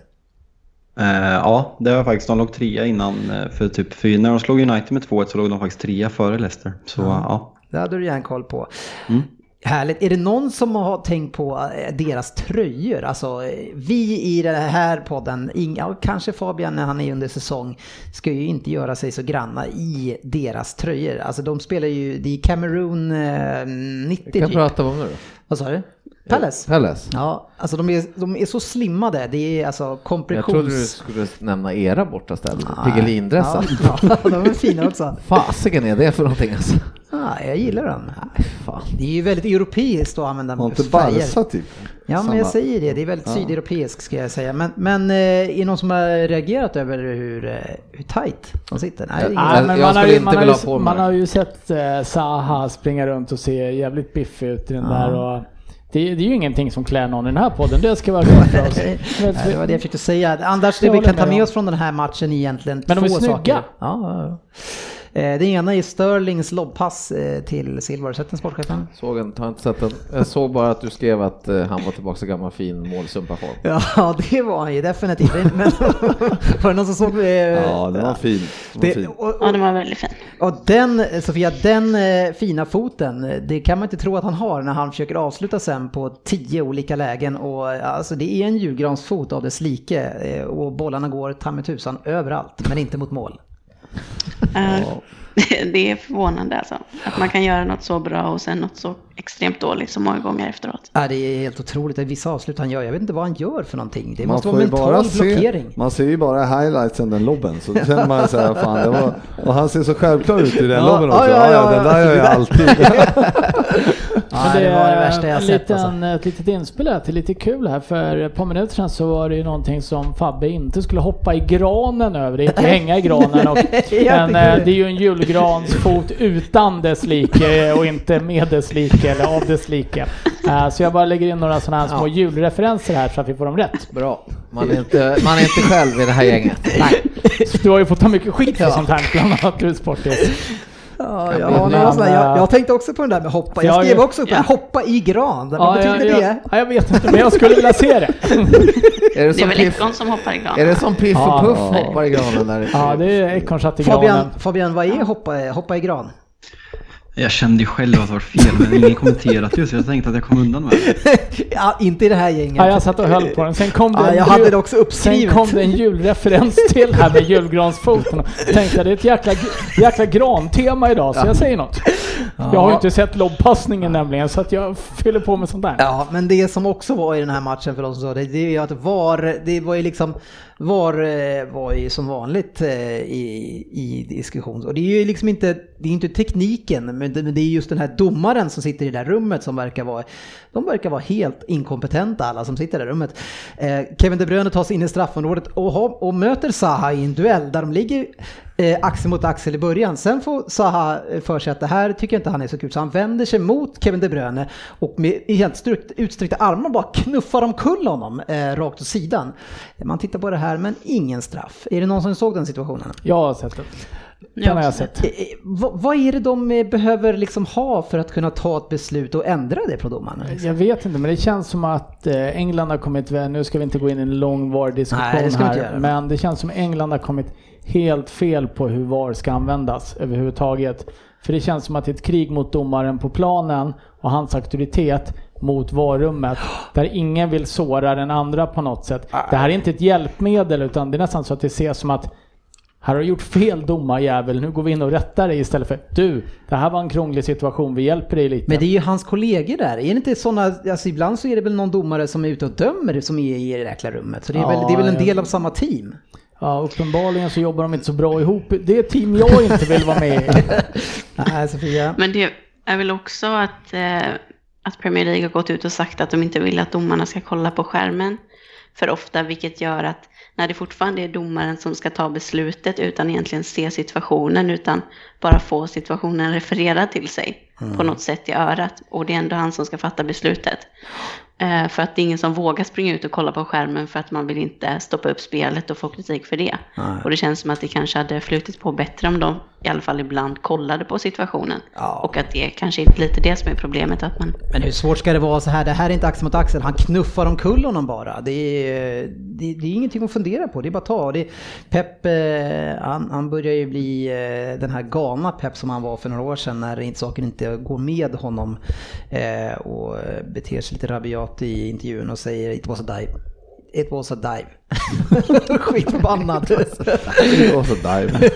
Eh, ja, det var faktiskt, de låg trea innan, eh, för typ, för när de slog United med 2-1 så låg de faktiskt trea före Leicester. Så ja. Det hade du järnkoll på. Mm. Härligt. Är det någon som har tänkt på eh, deras tröjor? Alltså, eh, vi i den här podden, inga, kanske Fabian när han är under säsong, ska ju inte göra sig så granna i deras tröjor. Alltså de spelar ju, det är Cameroon eh, 90 Vad kan typ. prata om nu då? Vad sa du? Palace? Palace. Ja, alltså de är, de är så slimmade. Det är alltså Jag kompressions... trodde du skulle nämna era bortaställen. Piggelindressar. Ja, (laughs) ja, de är fina också. Fasiken är det för någonting alltså? Ja, jag gillar den. Fan. Det är ju väldigt europeiskt att använda Har inte färger. Barca typ? Ja, men jag säger det. Det är väldigt sydeuropeiskt ska jag säga. Men, men eh, är det någon som har reagerat över hur, eh, hur tight de sitter? Nej. Jag- Nej, men man, har ju, inte man, har ju, man har sett eh, Zaha springa runt och se jävligt biffig ut i den där. Och det, det är ju ingenting som klär någon i den här podden, det ska vara klart för oss. Nej, det var det jag försökte säga. Anders, det vi kan ta med oss från den här matchen egentligen Men de är snygga. saker. Ja, Eh, Det ena är Sterlings lobbpass eh, till Silva. Har du sett den sportchefen? Såg en, har inte sett den. Jag såg bara att du skrev att eh, han var tillbaka i gammal fin målsumparform. (laughs) Ja, det var han ju definitivt. Men (laughs) var det någon som såg? Ja, den var fin. Den var Det, fin. och, Ja, den var väldigt fin. Och den, Sofia, den fina foten, det kan man inte tro att han har när han försöker avsluta sen på tio olika lägen. Och alltså det är en julgransfot av dess like och bollarna går ta tusan överallt, men inte mot mål. Ja. (laughs) det är förvånande alltså. Att man kan göra något så bra och sen något så extremt dåligt så många gånger efteråt. Ja, det är helt otroligt, Det är vissa avslut han gör, jag vet inte vad han gör för någonting. Det Man måste vara ju bara mental se, blockering. man ser ju bara highlightsen den lobben så känner man så här, fan det var, och han ser så självklar ut i den Ja, lobben ja, också. ja, Ja, ja, ja, den där gör jag alltid. (laughs) Ja, det var det värsta jag sett liten, alltså. Ett litet inspel här till lite kul här. För ett par minuter sedan så var det ju någonting som Fabbe inte skulle hoppa i granen över. Det är inte (laughs) hänga i granen. Och, (laughs) men eh, det. det är ju en julgransfot utan dess like och inte med dess like eller av dess like. Så jag bara lägger in några sådana här små julreferenser här så att vi får dem rätt. Bra. Man är, inte, man är inte själv i det här gänget. Nej. Så du har ju fått ta mycket skit för sånt här, bland annat du Sportis. Ja, ja, men alltså, jag, eh, jag tänkte också på den där med hoppa. Jag skrev är- också upp det, hoppa i gran. Vad Ja, betyder jag, det? ja, jag vet inte, men jag skulle vilja se det. (laughs) Är det Det är väl Ekon som hoppar i är granen. det som Piff och Ja. Puff hoppar i granen där? Ja, det är ekorrsatt i granen. Fabian, Fabian, vad är hoppa, hoppa i gran? Jag kände ju själv att det var fel, men ingen kommenterat just så jag tänkte att jag kom undan med det. (laughs) ja, inte i det här gänget. Ja, jag satt och höll på den. Sen kom det, Ja, en jag jul- hade det också sen uppskrivet. kom det en julreferens till här med julgransfoten. Tänkte jag, det är ett jäkla, jäkla grantema idag, så jag säger något. Jag har ju inte sett lobbpassningen nämligen, så att jag fyller på med sånt där. Ja, men det som också var i den här matchen för de som sa det, det är ju att VAR, det var ju liksom, VAR eh, var ju som vanligt eh, i, i diskussion. Och det är ju liksom inte, det är inte tekniken, men det, men det är just den här domaren som sitter i det där rummet som verkar vara, de verkar vara helt inkompetenta alla som sitter i det rummet. Eh, Kevin De Bruyne tar sig in i straffområdet och, ha, och möter Zaha i en duell där de ligger eh, axel mot axel i början. Sen får Zaha eh, för sig att det här tycker inte han är så kul så han vänder sig mot Kevin De Bruyne och med helt utsträckta armar bara knuffar omkull honom eh, rakt åt sidan. Man tittar på det här men ingen straff. Är det någon som såg den situationen? Jag har sett det. Den har jag sett. Eh, eh, vad, är det de eh, behöver liksom ha för att kunna ta ett beslut och ändra det på domarna? Jag vet inte, men det känns som att England har kommit, nu ska vi inte gå in i en lång VAR-diskussion Nej, här, men det känns som att England har kommit helt fel på hur VAR ska användas överhuvudtaget. För det känns som att det är ett krig mot domaren på planen och hans auktoritet mot VAR-rummet där ingen vill såra den andra på något sätt. Det här är inte ett hjälpmedel utan det är nästan så att det ses som att här har du gjort fel domarjävel, nu går vi in och rättar dig istället för du, det här var en krånglig situation, vi hjälper dig lite. Men det är ju hans kollegor där. Är det inte sådana, alltså ibland så är det väl någon domare som är ute och dömer som är i det jäkla rummet. Så det är, väl, Ja, det är väl en del av samma team. Ja, uppenbarligen så jobbar de inte så bra ihop. Det är ett team jag inte vill vara med i. (laughs) Nej, Sofia. Men det är väl också att, eh, att Premier League har gått ut och sagt att de inte vill att domarna ska kolla på skärmen för ofta, vilket gör att när det fortfarande är domaren som ska ta beslutet utan egentligen se situationen, utan bara få situationen refererad till sig på något sätt i örat, och det är ändå han som ska fatta beslutet. Eh, för att det är ingen som vågar springa ut och kolla på skärmen för att man vill inte stoppa upp spelet och få kritik för det. Och det känns som att det kanske hade flutit på bättre om de i alla fall ibland kollade på situationen. Ja. Och att det kanske är lite det som är problemet, att man Men hur svårt ska det vara så här? Det här är inte axel mot axel. Han knuffar omkull honom bara. Det är, det, det är ingenting att fundera på. Det är bara att ta. Det, Pep, eh, han, han börjar ju bli eh, den här galna Pep som han var för några år sedan när inte, saker inte går med honom eh, och beter sig lite rabiat i intervjun och säger it was a dive. It was a dive. (laughs) Skitförbannad. Det var så dive.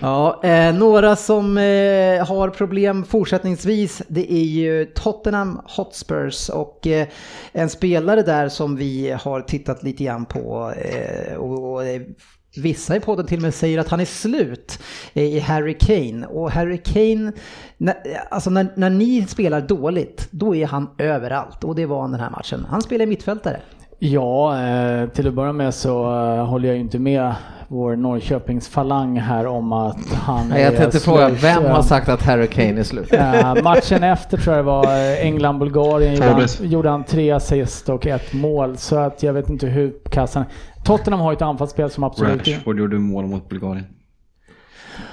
Ja, eh, några som eh, har problem fortsättningsvis det är ju Tottenham Hotspurs och eh, en spelare där som vi har tittat lite grann på eh, och, och eh, Vissa i podden till och med säger att han är slut eh, i Harry Kane. Och Harry Kane, när, alltså när, när ni spelar dåligt, då är han överallt. Och det var han den här matchen. Han spelar mittfältare. Ja, eh, till att börja med så eh, håller jag ju inte med vår Norrköpings falang här om att han Nej, jag är tänkte fråga, vem har Eh, sagt att Harry Kane är slut? Matchen efter tror jag det var England-Bulgarien gjorde, gjorde han tre assist och ett mål. Så att jag vet inte hur kass han Tottenham har ju ett anfallsspel som absolut. Rashford gjorde mål mot Bulgarien.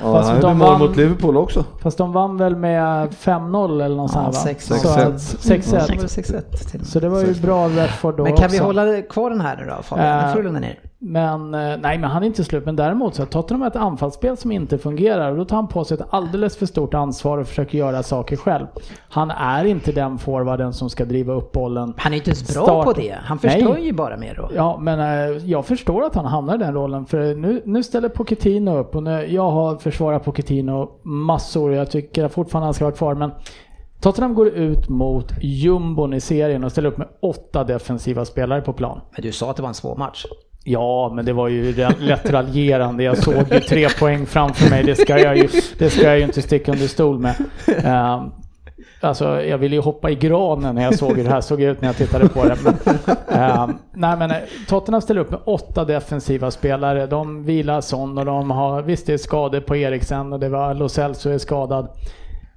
Ja, Fast han de gjorde mål mot Liverpool också. Fast de vann väl med 5-0 eller något sånt här va? 6-1. Så att- 6-1. 6-1. Det var 6-1 till och med. Så det var ju bra Rashford då Men kan också. vi hålla kvar den här nu då Fabian? Nu får du lugna ner. Men eh, nej, men han är inte slut. Men däremot så har Tottenham ett anfallsspel som inte fungerar och då tar han på sig ett alldeles för stort ansvar och försöker göra saker själv. Han är inte den forwarden som ska driva upp bollen. Han är inte ens bra Start. på det. Han förstör Nej. ju bara mer då. Ja, men eh, jag förstår att han hamnar i den rollen för nu, nu ställer Pochettino upp och nu, jag har försvarat Pochettino massor och jag tycker fortfarande han ska vara kvar men Tottenham går ut mot jumbon i serien och ställer upp med åtta defensiva spelare på plan. Men du sa att det var en svår match. Ja, men det var ju lätt raljerande. Jag såg ju tre poäng framför mig. Det ska jag ju, det ska jag ju inte sticka under stol med. Um, alltså, jag ville ju hoppa i granen när jag såg hur det här såg ut när jag tittade på det. Men, ehm, nej, men eh, Tottenham ställer upp med åtta defensiva spelare. De vilar Son och de har, visst det är skador på Eriksen och det var Lo Celso är skadad.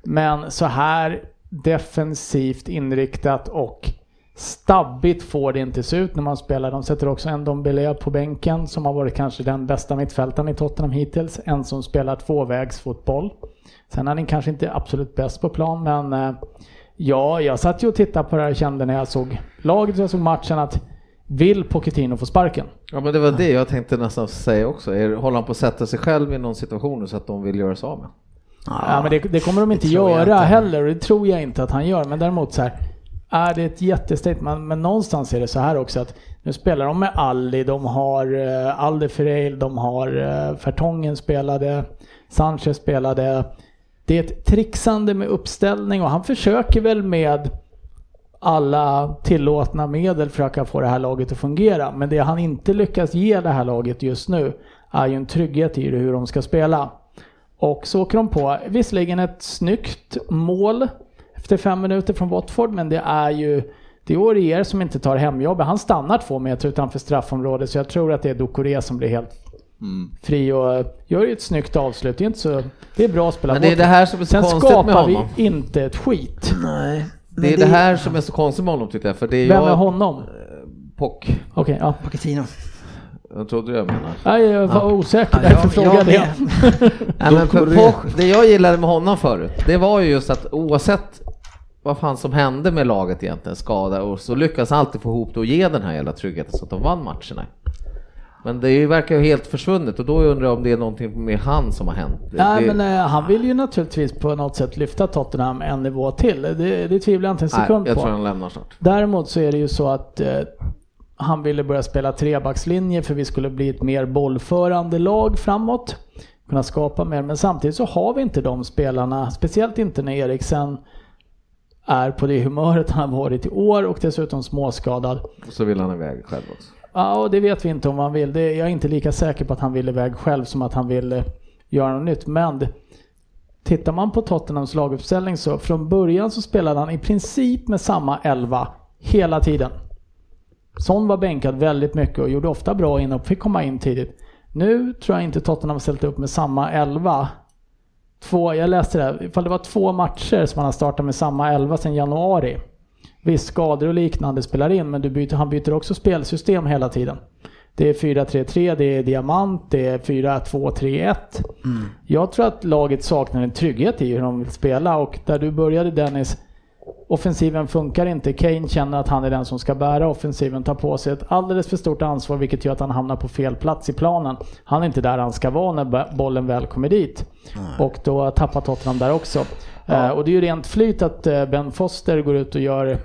Men så här defensivt inriktat och stabbigt får det inte se ut när man spelar. De sätter också en Dombele på bänken som har varit kanske den bästa mittfältaren i Tottenham hittills. En som spelar tvåvägsfotboll. Sen är han kanske inte absolut bäst på plan men eh, ja, jag satt ju och tittade på det här och kände när jag såg laget och jag såg matchen att vill Pochettino få sparken? Ja men det var det jag tänkte nästan säga också. Är, håller han på att sätta sig själv i någon situation så att de vill göra sig av med? Ja, men det, det kommer de inte göra inte. heller och det tror jag inte att han gör. Men däremot så här, Äh, är det ett jättestatement. Men någonstans är det så här också att nu spelar de med Alli, de har eh, uh, Alde Ferreil, de har uh, Fertongen spelade, Sanchez spelade. Det är ett trixande med uppställning och han försöker väl med alla tillåtna medel försöka få det här laget att fungera. Men det han inte lyckas ge det här laget just nu är ju en trygghet i det hur de ska spela. Och så åker de på, visserligen ett snyggt mål efter fem minuter från Watford, men det är ju det är Aurier som inte tar hemjobbet. Han stannar två meter utanför straffområdet, så jag tror att det är Ducoré som blir helt fri och gör ju ett snyggt avslut. Det är, inte så, det är bra spelat. Men det är det här som är så Sen konstigt med skapar vi honom. inte ett skit. Nej. Det är det här som är så konstigt med honom tycker jag. För det är Vem är jag, honom? Pock. Okej, ja. Pochettino. Jag trodde jag menade. Nej, jag var osäker, Ja, därför jag- frågade jag. (laughs) Nej, men för. Poch, det jag gillade med honom förut, det var ju just att oavsett vad fan som hände med laget egentligen, skada, och så lyckas han alltid få ihop det och ge den här jävla tryggheten så att de vann matcherna. Men det verkar ju helt försvunnet och då undrar jag om det är någonting med han som har hänt. Nej, det- men eh, han vill ju naturligtvis på något sätt lyfta Tottenham en nivå till. Det, det tvivlar jag inte en nej, sekund jag på. tror han lämnar snart. Däremot så är det ju så att eh, han ville börja spela trebackslinje för vi skulle bli ett mer bollförande lag framåt. Kunna skapa mer, men samtidigt så har vi inte de spelarna, speciellt inte när Eriksen är på det humöret han har varit i år och dessutom småskadad. Och så vill han iväg själv också. Ja, och det vet vi inte om han vill. Det, jag är inte lika säker på att han vill iväg själv som att han vill eh, göra något nytt. Men tittar man på Tottenhams laguppställning så från början så spelade han i princip med samma elva hela tiden. Son var bänkad väldigt mycket och gjorde ofta bra inhopp, fick komma in tidigt. Nu tror jag inte Tottenham har ställt upp med samma elva. Två, jag läste det, här, ifall det var två matcher som han har startat med samma elva sedan januari. Visst, skador och liknande spelar in, men du byter, han byter också spelsystem hela tiden. Det är 4-3-3, det är diamant, det är 4-2-3-1. Jag tror att laget saknar en trygghet i hur de vill spela och där du började Dennis, offensiven funkar inte. Kane känner att han är den som ska bära offensiven, tar på sig ett alldeles för stort ansvar vilket gör att han hamnar på fel plats i planen. Han är inte där han ska vara när bollen väl kommer dit. Och då tappar Tottenham där också. Eh, och det är ju rent flyt att eh, Ben Foster går ut och gör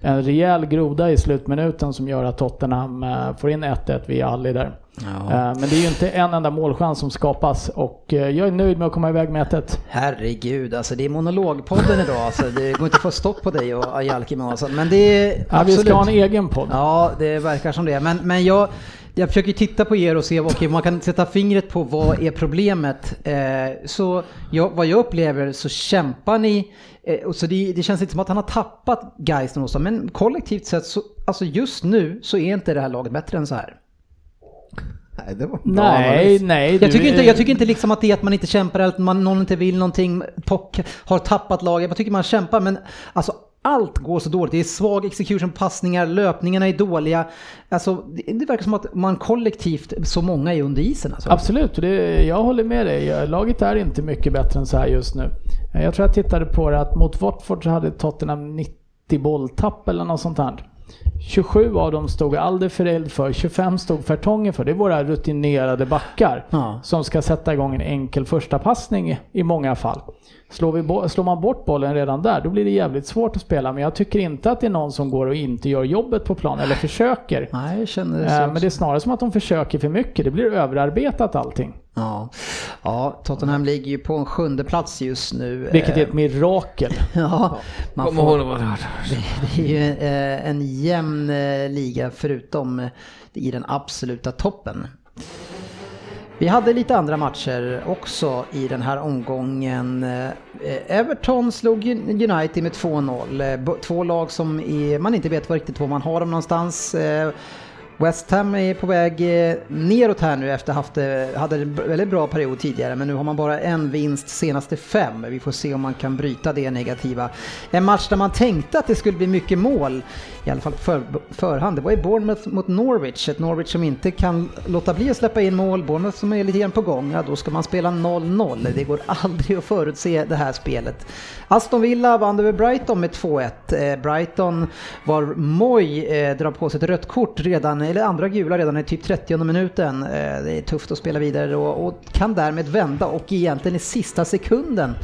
en rejäl groda i slutminuten som gör att Tottenham eh, får in 1-1 via Ali där. Eh, Men det är ju inte en enda målchans som skapas och eh, jag är nöjd med att komma iväg med 1-1. Herregud, alltså det är monologpodden idag. Alltså, det går inte att få stopp på dig och Jalkimo. Men det är Ja, vi ska ha en egen podd. Ja, det verkar som det. Men, men jag, jag försöker titta på er och se vad okay, man kan sätta fingret på vad är problemet. Eh, så jag, vad jag upplever så kämpar ni. Eh, och så det, det känns inte som att han har tappat Geisten och så, men kollektivt sett så, alltså just nu så är inte det här laget bättre än så här. Nej, det var bra Nej, nej. Jag tycker, inte, jag tycker inte liksom att det är att man inte kämpar eller att man, någon inte vill någonting. Pock har tappat laget. Jag tycker man kämpar men alltså allt går så dåligt. Det är svag execution, passningar, löpningarna är dåliga. Alltså det, det verkar som att man kollektivt, så många är under isen alltså. Absolut, det, jag håller med dig. Laget är inte mycket bättre än så här just nu. Jag tror jag tittade på det att mot Watford så hade Tottenham 90 bolltapp eller något sånt här. 27 av dem stod Alderfereld för, 25 stod Fertongen för. Det är våra rutinerade backar Ja. som ska sätta igång en enkel första passning i många fall. Slår, vi slår man bort bollen redan där, då blir det jävligt svårt att spela. Men jag tycker inte att det är någon som går och inte gör jobbet på plan eller försöker. Nej, jag känner det Eh, så. Men det är snarare som att de försöker för mycket. Det blir överarbetat allting. Ja. ja, Tottenham ligger ju på en sjunde plats just nu. Vilket är Eh, ett mirakel. (laughs) Ja, man får, (laughs) det är ju eh, en jämn eh, liga förutom eh, i den absoluta toppen. Vi hade lite andra matcher också i den här omgången. Eh, Everton slog United med 2-0. Eh, bo- Två lag som är, man inte vet var riktigt var man har dem någonstans. West Ham är på väg eh, neråt här nu efter haft ha hade en väldigt bra period tidigare men nu har man bara en vinst senaste fem. Vi får se om man kan bryta det negativa. En match där man tänkte att det skulle bli mycket mål, i alla fall på för, förhand, det var i Bournemouth mot Norwich. Ett Norwich som inte kan låta bli att släppa in mål, Bournemouth som är lite grann på gång, ja då ska man spela 0-0. Det går (laughs) aldrig att förutse det här spelet. Aston Villa vann över Brighton med 2-1. Eh, Brighton var Moy eh, drar på sig ett rött kort redan, eller andra gula redan i typ 30 minuten. Eh, det är tufft att spela vidare och, och kan därmed vända och egentligen i sista sekunden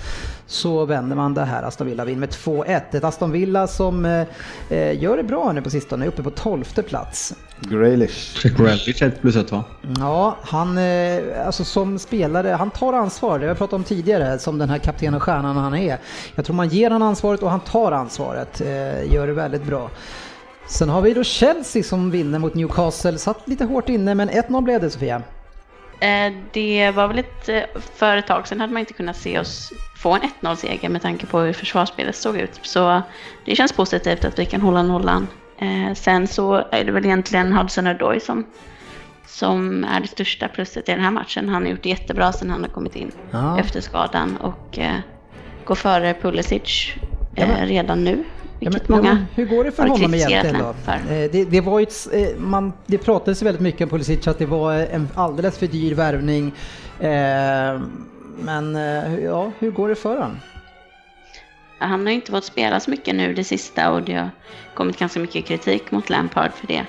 så vänder man det här. Aston Villa vinner med 2-1. Ett Aston Villa som eh, eh, gör det bra nu på sistone, är uppe på 12 plats. Grealish. Grealish 1 plus 1 va? Ja, han, eh, alltså som spelare, han tar ansvar. Det har jag pratat om tidigare, som den här kapten och stjärnan han är. Jag tror man ger han ansvaret och han tar ansvaret. Eh, gör det väldigt bra. Sen har vi då Chelsea som vinner mot Newcastle. Satt lite hårt inne, men 1-0 blev det Sofia. Eh, Det var väl ett eh, för ett tag sedan hade man inte kunnat se oss få en 1-0-seger med tanke på hur försvarsspelet såg ut. Så det känns positivt att vi kan hålla nollan. Eh, Sen så är det väl egentligen Hudson Odoi som, som är det största plusset i den här matchen. Han har gjort det jättebra sedan han har kommit in Ja. efter skadan och går före Pulisic Ja, redan nu. Ja, Vilket men- ja, många men hur går det för honom egentligen då? Eh, Det, det, var ett, eh, man, det pratades väldigt mycket om Pulisic att det var en alldeles för dyr värvning. Eh, men ja, hur går det för honom? Han har inte fått spela så mycket nu det sista och det har kommit ganska mycket kritik mot Lampard för det.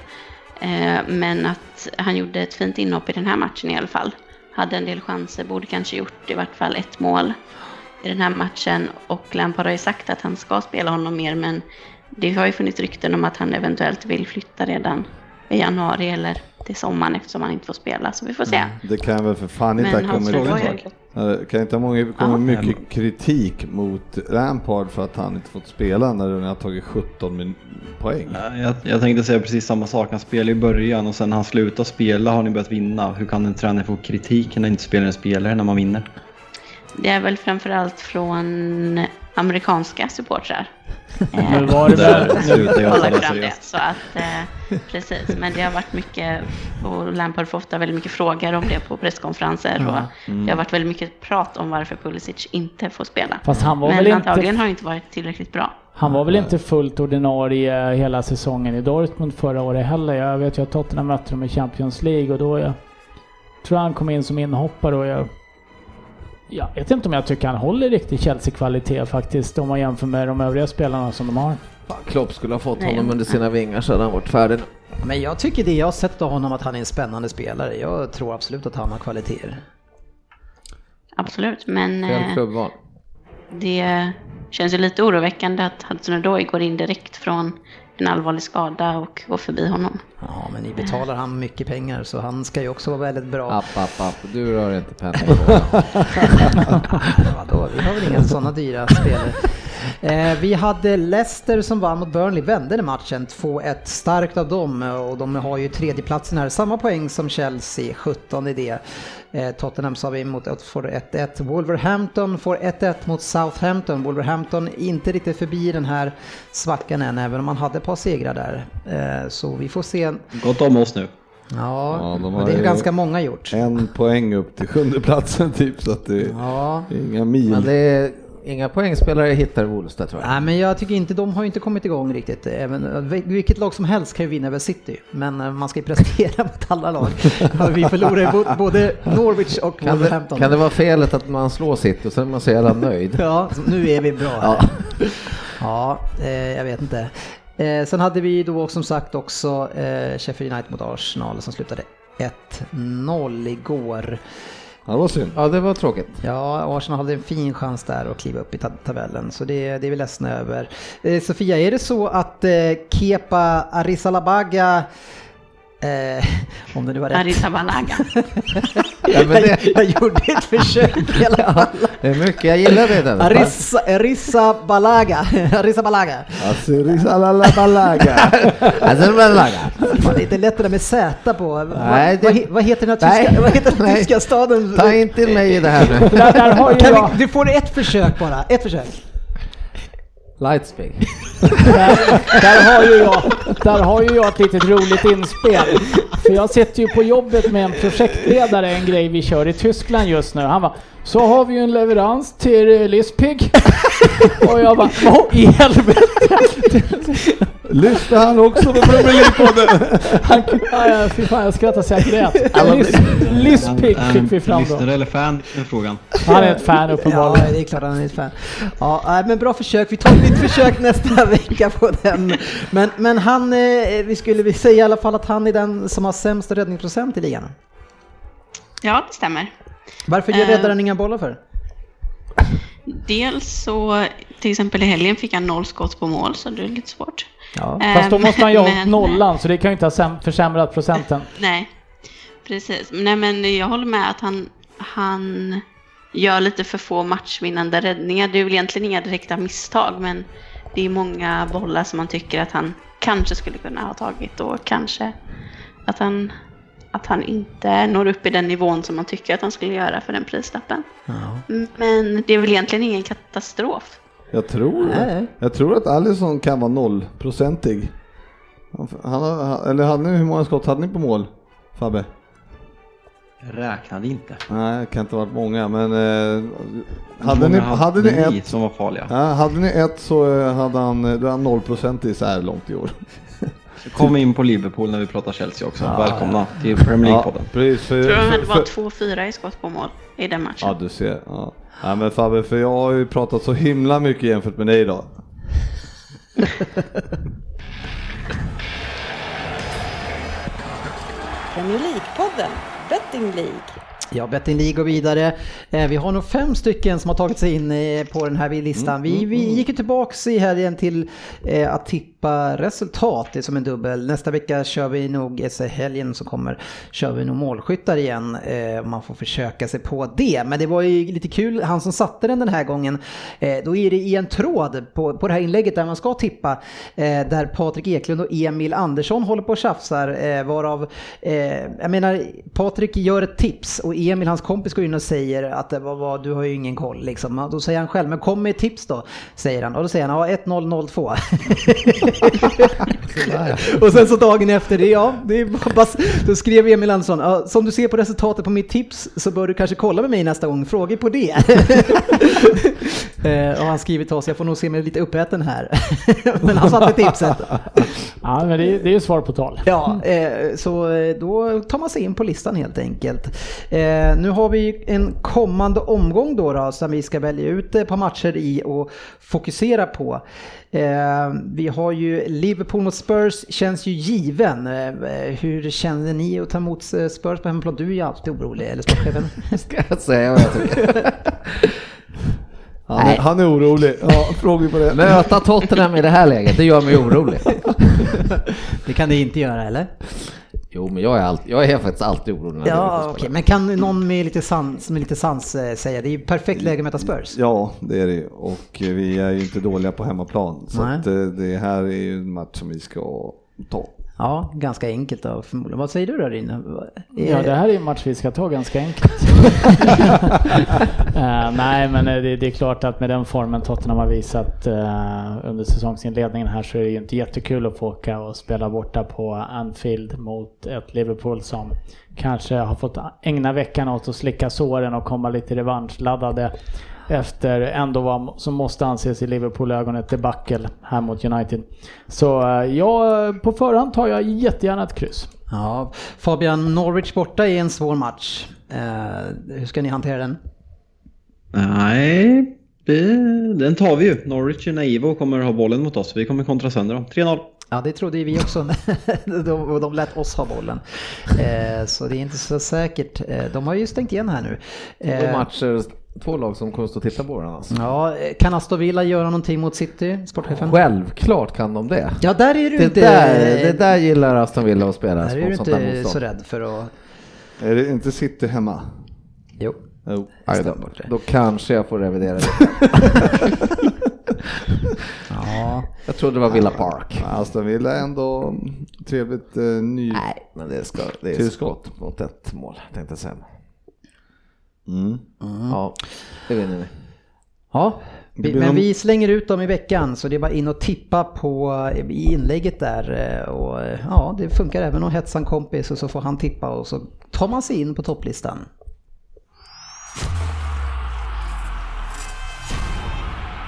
Men att han gjorde ett fint inhopp i den här matchen i alla fall. Hade en del chanser, borde kanske gjort i vart fall ett mål i den här matchen. Och Lampard har ju sagt att han ska spela honom mer men det har ju funnits rykten om att han eventuellt vill flytta redan i januari eller till sommaren eftersom han inte får spela. Så vi får se. Det kan väl för fan inte Men ha kommit... Det kan inte ha många, kommit Ja. mycket kritik mot Lampard för att han inte fått spela när han har tagit 17 min- poäng. Ja, Jag, jag tänkte säga precis samma sak. Han spelade i början och sen när han slutade spela har ni börjat vinna. Hur kan en tränare få kritik när inte spelaren spelar när man vinner? Det är väl framförallt från amerikanska supportrar. (laughs) Nu var det Där jag det fram det. Så att, eh, precis. Men det har varit mycket, och Lampard får ofta väldigt mycket frågor om det på presskonferenser. Och det har varit väldigt mycket prat om varför Pulisic inte får spela. fast han var, Men väl antagligen inte, har det inte varit tillräckligt bra. han var väl inte fullt ordinarie hela säsongen i Dortmund förra året heller. Jag vet ju att Tottenham mötte dem i Champions League och då jag tror han kom in som inhoppare och jag Jag vet inte om jag tycker han håller riktig Chelsea-kvalitet faktiskt om man jämför med de övriga spelarna som de har. Klopp skulle ha fått Nej. honom under sina vingar så hade han varit färdig. Men jag tycker det jag har sett av honom att han är en spännande spelare. Jag tror absolut att han har kvaliteter. Absolut, men eh, det känns ju lite oroväckande att Hudson Odoi går in direkt från en allvarlig skada och går förbi honom. Ja, men ni betalar han mycket pengar så han ska ju också vara väldigt bra. App, app, app. Du rör inte pennan. (laughs) Vadå, vi har väl inga sådana dyra spelare. Eh, vi hade Leicester som vann mot Burnley, vände den matchen 2-1 starkt av dem och de har ju tredjeplatsen här, samma poäng som Chelsea, 17 i det. Eh, Tottenham sa vi emot får 1-1. Wolverhampton får 1-1 mot Southampton. Wolverhampton är inte riktigt förbi den här svackan än, även om man hade ett par segrar där. Eh, så vi får se. Gått om oss nu. Ja, Ja, de har det är ju- ganska många gjort. En poäng upp till sjunde platsen typ så att det Ja. är inga mil. Men det är inga poängspelare hittar där tror jag. Nej men jag tycker inte, de har inte kommit igång riktigt. Även, vilket lag som helst kan ju vinna över City, men eh, man ska ju prestera (laughs) mot alla lag. Ja, Vi förlorar både Norwich och Kan det, Wolverhampton. kan det vara felet att man slår City och sen är man så jävla nöjd? (laughs) Ja, nu är vi bra här. (laughs) Ja, eh, jag vet inte. Eh, sen hade vi då som sagt också eh, Sheffield United mot Arsenal som slutade 1-0 igår. Ja, det var synd. Ja, det var tråkigt. Ja, Arsenal hade en fin chans där att kliva upp i ta- tabellen, så det, det är vi ledsna över. Eh, Sofia, är det så att eh, Kepa Arrizalabaga Eh, (laughs) om det nu var rätt. Arizabalaga. (laughs) Ja, men det, jag gjorde ett försök i alla fall. det är mycket, jag gillar det Dennis. Arissa, Arissa Balaga. (laughs) Arissa Balaga. Alltså, risalalabalaga. Alltså, det är inte lätt det där med Z på. Nej, det- vad, vad, he- vad heter den här Nej. tyska, vad heter den tyska staden? Ta inte mig i det här nu. Där, där har Kan jag, vi, du får ett försök bara, ett försök. Lightspeak. där, där, har ju jag, där har ju jag ett litet roligt inspel. För jag sitter ju på jobbet med en projektledare, en grej vi kör i Tyskland just nu. Han var så har vi ju en leverans till Lispig. (laughs) Och jag bara, åh i helvete! (laughs) Lyssnar han också på Premier League-podden? (laughs) Han, ja, ja, fy fan, jag skrattade så jag grät. Lis, Lispig fick vi fram då. Lyssnare eller fan är frågan. Han är ett fan Ja, uppenbarligen. det är klart han är ett fan. Ja, men bra försök. Vi tar ett nytt försök nästa vecka på den. Men, men han, eh, vi skulle vi säga i alla fall att han är den som har sämst räddningsprocent i ligan. Ja, det stämmer. Varför Eh. räddar han inga bollar för? Dels så, till exempel i helgen fick han noll skott på mål, så det är lite svårt. Ja. Fast då Eh, måste han ju ha men- nollan, så det kan ju inte ha säm- försämrat procenten. (laughs) Nej, precis. Nej, men jag håller med att han, han gör lite för få matchvinnande räddningar. Det är väl egentligen inga direkta misstag, men det är många bollar som man tycker att han kanske skulle kunna ha tagit och kanske att han, att han inte når upp i den nivån som man tycker att han skulle göra för den prislappen. Men det är väl egentligen ingen katastrof. Jag tror Nej. Jag tror att Alisson kan vara nollprocentig. Han, han, eller hade ni, hur många skott hade ni på mål? Fabbe? Räknade inte. Nej, det kan inte ha varit många, men eh, hade, Många ni, hade, ni ett, som var farliga. ja, hade ni ett så eh, hade han, då är han nollprocentig så här långt i år. Så kom in på Liverpool när vi pratar Chelsea också. Välkomna till Premier League-podden. precis. För, Jag tror hade bara för, 2-4 i skott på mål i den matchen. ja, du ser. Ja. ja, men Fabbe, för jag har ju pratat så himla mycket jämfört med dig idag. (laughs) Premier League-podden, Betting League. Ja, Betting League går vidare. Eh, Vi har nog fem stycken som har tagit sig in eh, på den här listan. Vi, vi gick ju tillbaks i helgen till eh, att tippa resultat, det är som en dubbel. Nästa vecka kör vi nog, helgen som kommer, kör vi nog målskyttar igen. Man får försöka sig på det. Men det var ju lite kul, han som satte den den här gången, då är det i en tråd på, på det här inlägget där man ska tippa, där Patrik Eklund och Emil Andersson håller på och tjafsar, varav, jag menar, Patrik gör ett tips och Emil, hans kompis, går in och säger att vad, vad, du har ju ingen koll liksom. Och Då säger han själv, men kom med ett tips då, säger han. Och då säger han, ja 1-0-0-2. (laughs) och sen så dagen efter, det, ja, det är bara, då skrev Emil Andersson, ja, som du ser på resultatet på mitt tips så bör du kanske kolla med mig nästa gång, frågor på det. (laughs) Eh, och han skriver till oss, jag får nog se mig lite uppäten här. (laughs) men han satte tipset. Ja, men det, det är ju svar på tal. Ja, eh, så eh, då tar man sig in på listan helt enkelt. Eh, nu har vi en kommande omgång då, då som vi ska välja ut ett par matcher i och fokusera på. Eh, vi har ju Liverpool mot Spurs, känns ju given. Eh, hur känner ni att ta emot eh, Spurs på hemmaplan? Du är ju alltid orolig, eller sportchefen? (laughs) Ska jag säga vad jag tycker? (laughs) Han är, han är orolig. Ja, frågor på det. Möta Tottenham i det här läget, det gör mig orolig. (laughs) det kan det inte göra, eller? Jo, men jag är, alltid, jag är faktiskt alltid orolig när Ja, okej. spelar. Men kan någon med lite sans, med lite sans eh, säga, det är ju perfekt läge att möta Spurs. Ja, det är det. Och vi är ju inte dåliga på hemmaplan. Så att eh, det här är ju en match som vi ska ta. Ja, ganska enkelt då förmodligen. Vad säger du då Rin? Ja, det här är en match vi ska ta ganska enkelt. (laughs) (laughs) Eh, nej, men eh, det, det är klart att med den formen Tottenham har visat eh, under säsongsinledningen här så är det ju inte jättekul att få åka och spela borta på Anfield mot ett Liverpool som kanske har fått ägna veckan åt att slicka såren och komma lite revanschladdade efter ändå vad som måste anses i Liverpool-ögon ett debacle här mot United. Så eh, ja, på förhand tar jag jättegärna ett kryss. Ja, Fabian, Norwich borta är en svår match. Eh, hur ska ni hantera den? Nej, det, den tar vi ju. Norwich är naiva och kommer ha bollen mot oss. Vi kommer kontra sönder dem. 3-0. Ja, det trodde ju vi också. (laughs) de, de lät oss ha bollen. Eh, så det är inte så säkert. Eh, de har ju stängt igen här nu. Eh, matcher, två lag som kommer stå och titta på varandra. Alltså. Ja, kan Aston Villa göra någonting mot City, sportchefen? Självklart kan de det. Ja, där är du Det inte... där, det där gillar Aston Villa att spela. där är du inte så rädd för att... Är det inte City hemma? Jo. Jo. Aj då, då kanske jag får revidera det. (laughs) Ja. Jag trodde det var Villa Park. Aston Villa är ändå trevligt eh, ny... Nej, men det, ska, det är skott mot ett mål, tänkte jag säga. Mm. Ja, det vinner vi. Ja, vi, men någon- vi slänger ut dem i veckan så det är bara in och tippa på eh, i inlägget där eh, och eh, ja, det funkar även att hetsa en kompis och så får han tippa och så tar man sig in på topplistan.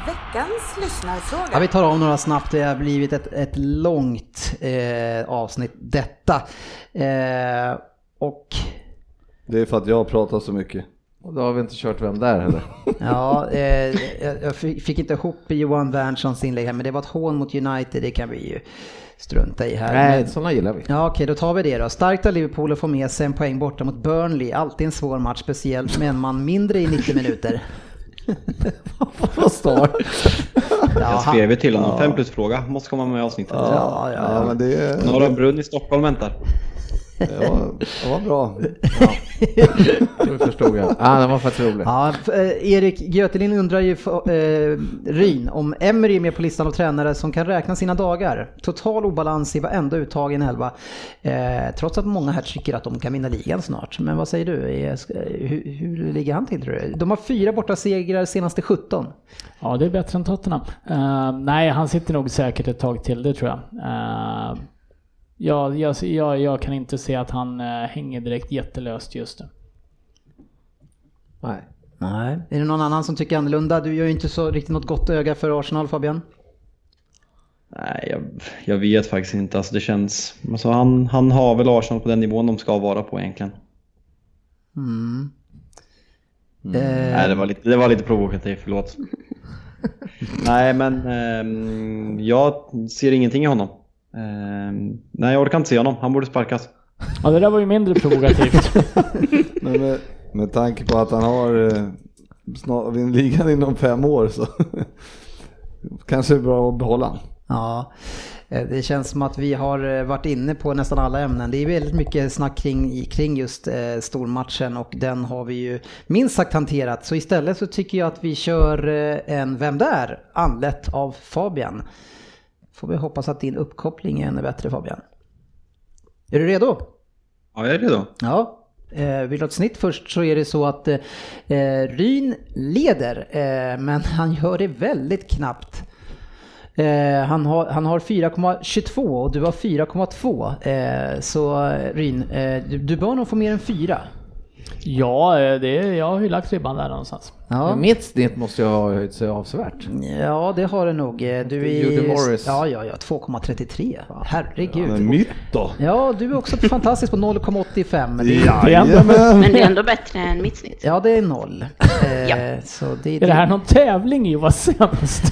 Veckans lyssnarfråga. Ja, vi tar av några snabbt, det har blivit ett, ett långt eh, avsnitt detta. Eh, och Det är för att jag pratar så mycket. Och då har vi inte kört Vem där heller. (laughs) Ja, eh, jag fick inte ihop Johan Wernssons inlägg här, men det var ett hån mot United, det kan vi ju strunta i här. Nej, Men- sådana gillar vi. Ja, okej, då tar vi det då. Starkt av Liverpool att få med sig en poäng borta mot Burnley. Alltid en svår match, speciellt med en man mindre i 90 minuter. (laughs) Vad står? Ja, Jag han, skrev ju till honom. Fem plus fråga måste komma med i avsnittet. ja, ja, Ja, men det, är- Norra Brunn i Stockholm väntar. Det, var, det var bra. (laughs) Nu förstod jag. Ah, den var faktiskt rolig. ja, eh, Erik Götelin undrar ju för, eh, Ryn om Emery är med på listan av tränare som kan räkna sina dagar. Total obalans i varenda uttagen elva. Eh, trots att många här tycker att de kan vinna ligan snart. Men vad säger du? Är, ska- hur, hur ligger han till tror du? De har fyra borta segrar senaste 17. Ja, det är bättre än Tottenham. Eh, nej, han sitter nog säkert ett tag till, det tror jag. Uh, ja, jag, jag, jag kan inte se att han eh, hänger direkt jättelöst just nu. Nej. Nej. Är det någon annan som tycker annorlunda? Du gör ju inte så riktigt något gott öga för Arsenal Fabian. Nej, jag, jag vet faktiskt inte. Alltså det känns... Alltså han, han har väl Arsenal på den nivån de ska vara på egentligen. Mm. Nej, det var lite, det var lite provokativt, förlåt. (laughs) nej, men ehm, jag ser ingenting i honom. Ehm, nej, jag orkar inte se honom. Han borde sparkas. Ja, det där var ju mindre provokativt. (laughs) Men med, med tanke på att han har eh, snart vunnit ligan inom fem år så (laughs) kanske det är bra att behålla han. Ja, eh, det känns som att vi har eh, varit inne på nästan alla ämnen. Det är väldigt mycket snack kring, kring just eh, stormatchen och den har vi ju minst sagt hanterat. Så istället så tycker jag att vi kör eh, en Vem där? anlett av Fabian. Får vi hoppas att din uppkoppling är ännu bättre Fabian. Är du redo? Ja, jag är redo. Ja. Eh, vill du ett snitt först så är det så att eh, Ryn leder, eh, men han gör det väldigt knappt. Eh, han har, han har 4,22 och du har 4,2. Eh, så eh, Ryn, eh, du, du bör nog få mer än 4. Ja, eh, det, jag har ju lagt ribban där någonstans. Ja. Mitt snitt måste ju ha höjt sig avsevärt. ja, det har det nog. Eh, Du är... Judy Morris. Ja, ja, ja, 2,33. Herregud. Men mitt då? Ja, du är också fantastisk på 0,85. men Det är! Men det är ändå bättre än mitt snitt. ja, det är noll. Eh, (laughs) så det, Är det här någon tävling i att vara sämst?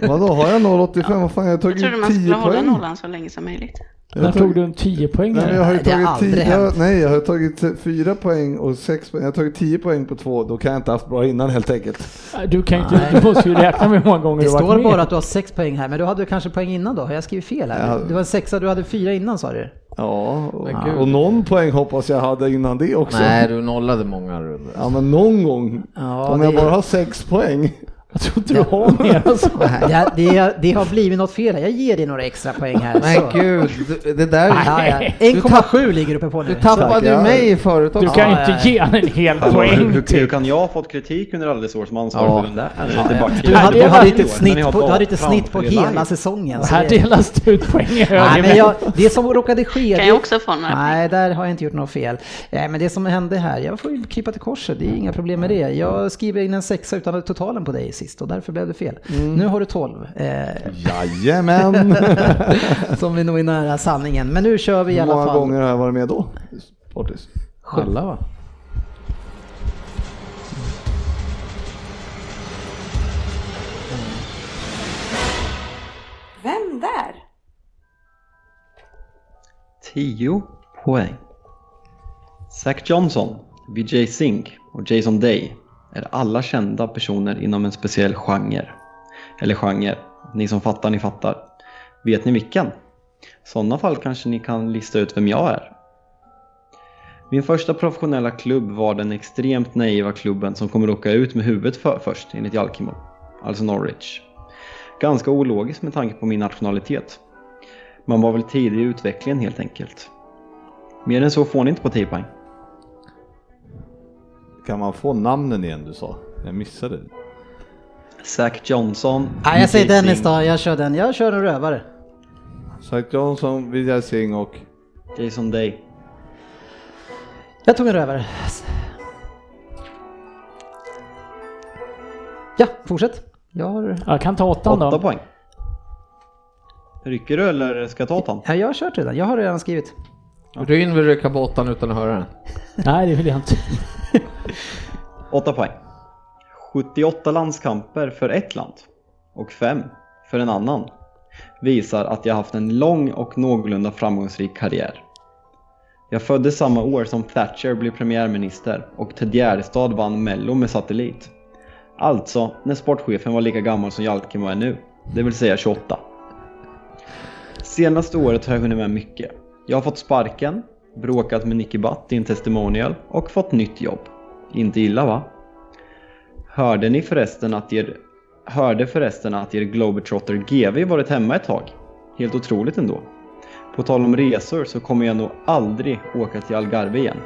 Vadå, har jag 0,85? Vad fan, jag har Jag tagit trodde man 10 skulle hålla poäng. nollan så länge som möjligt. När tog du en 10 poäng? Nej, jag har ju Det har tagit aldrig 10, hänt. jag, nej, jag har tagit 4 poäng och 6 poäng. Jag har tagit 10 poäng på två, då kan jag inte haft bra innan helt enkelt. Du kan ju inte, du måste ju räkna med hur många gånger det du varit står med. bara att du har 6 poäng här, men du hade kanske poäng innan då? Har jag skrivit fel här? Ja. Det var en sexa, du hade fyra innan sa du? Ja, och, och någon poäng hoppas jag hade innan det också. Nej, du nollade många runder. Ja, men någon gång. Ja, Om jag det- bara har 6 poäng. Jag tror inte du har mer alltså. Det, det, det har blivit något fel här. Jag ger dig några extra poäng här. så. Men gud, det- där... Ja, ja. 1,7 ligger uppe på nu. Du tappade ju Ja. mig förut Du också. kan ju Ja, inte ge han en hel hur, poäng hur, hur till. kan jag ha fått kritik under alla dessa år som ansvarig Ja. för den där? Ja, ja. backig. Du hade, du hade ett snitt på, du hade inte framför snitt på hela säsongen. Så här delas det ut poäng i höger Nej, det som råkade ske... Kan jag också få några Nej, där har jag inte gjort något fel. Nej, men det som hände här, jag får ju krypa till korset, det är inga problem med det. Jag skriver in en sexa utan totalen på dig sist och därför blev det fel. Nu har du 12, eh, Jajamän! (laughs) som vi nog är nära sanningen. Men nu kör vi i Hur alla många fall. gånger har jag varit med då? Sportis? Alla va? Vem där? 10 poäng. Zach Johnson, Vijay Singh och Jason Day är alla kända personer inom en speciell genre. Eller genre, ni som fattar, ni fattar. Vet ni vilken? I sådana fall kanske ni kan lista ut vem jag är. Min första professionella klubb var den extremt naiva klubben som kommer åka ut med huvudet för först enligt Jalkimo, alltså Norwich. Ganska ologiskt med tanke på min nationalitet. Man var väl tidig i utvecklingen helt enkelt. Mer än så får ni inte på T-Pine. Kan man få namnen igen du sa? Jag missade. Zach Johnson. Nej, jag säger Dennis då, jag kör den. Jag kör en rövare. Zach Johnson, Vijay Singh och... Jason Day. Jag tog en rövare. Ja, fortsätt. Jag har, Jag kan ta åttan 8 då. poäng. Rycker du eller ska jag ta åttan? ja, jag har kört redan, jag har redan skrivit. Ryn vill rycka på åttan utan att höra den. Nej, det vill jag inte. (laughs) 8 poäng. 78 landskamper för ett land och 5 för en annan visar att jag haft en lång och någorlunda framgångsrik karriär. Jag föddes samma år som Thatcher blev premiärminister och Ted Gärdestad vann Mello med Satellit. Alltså när sportchefen var lika gammal som Jalkemo är nu, det vill säga 28. Senaste året har jag hunnit med mycket. Jag har fått sparken, bråkat med Nicky Butt i en testimonial och fått nytt jobb. Inte illa va? Hörde ni förresten att er Hörde förresten att er Globetrotter GV varit hemma ett tag? Helt otroligt ändå. På tal om resor så kommer jag nog aldrig åka till Algarve igen.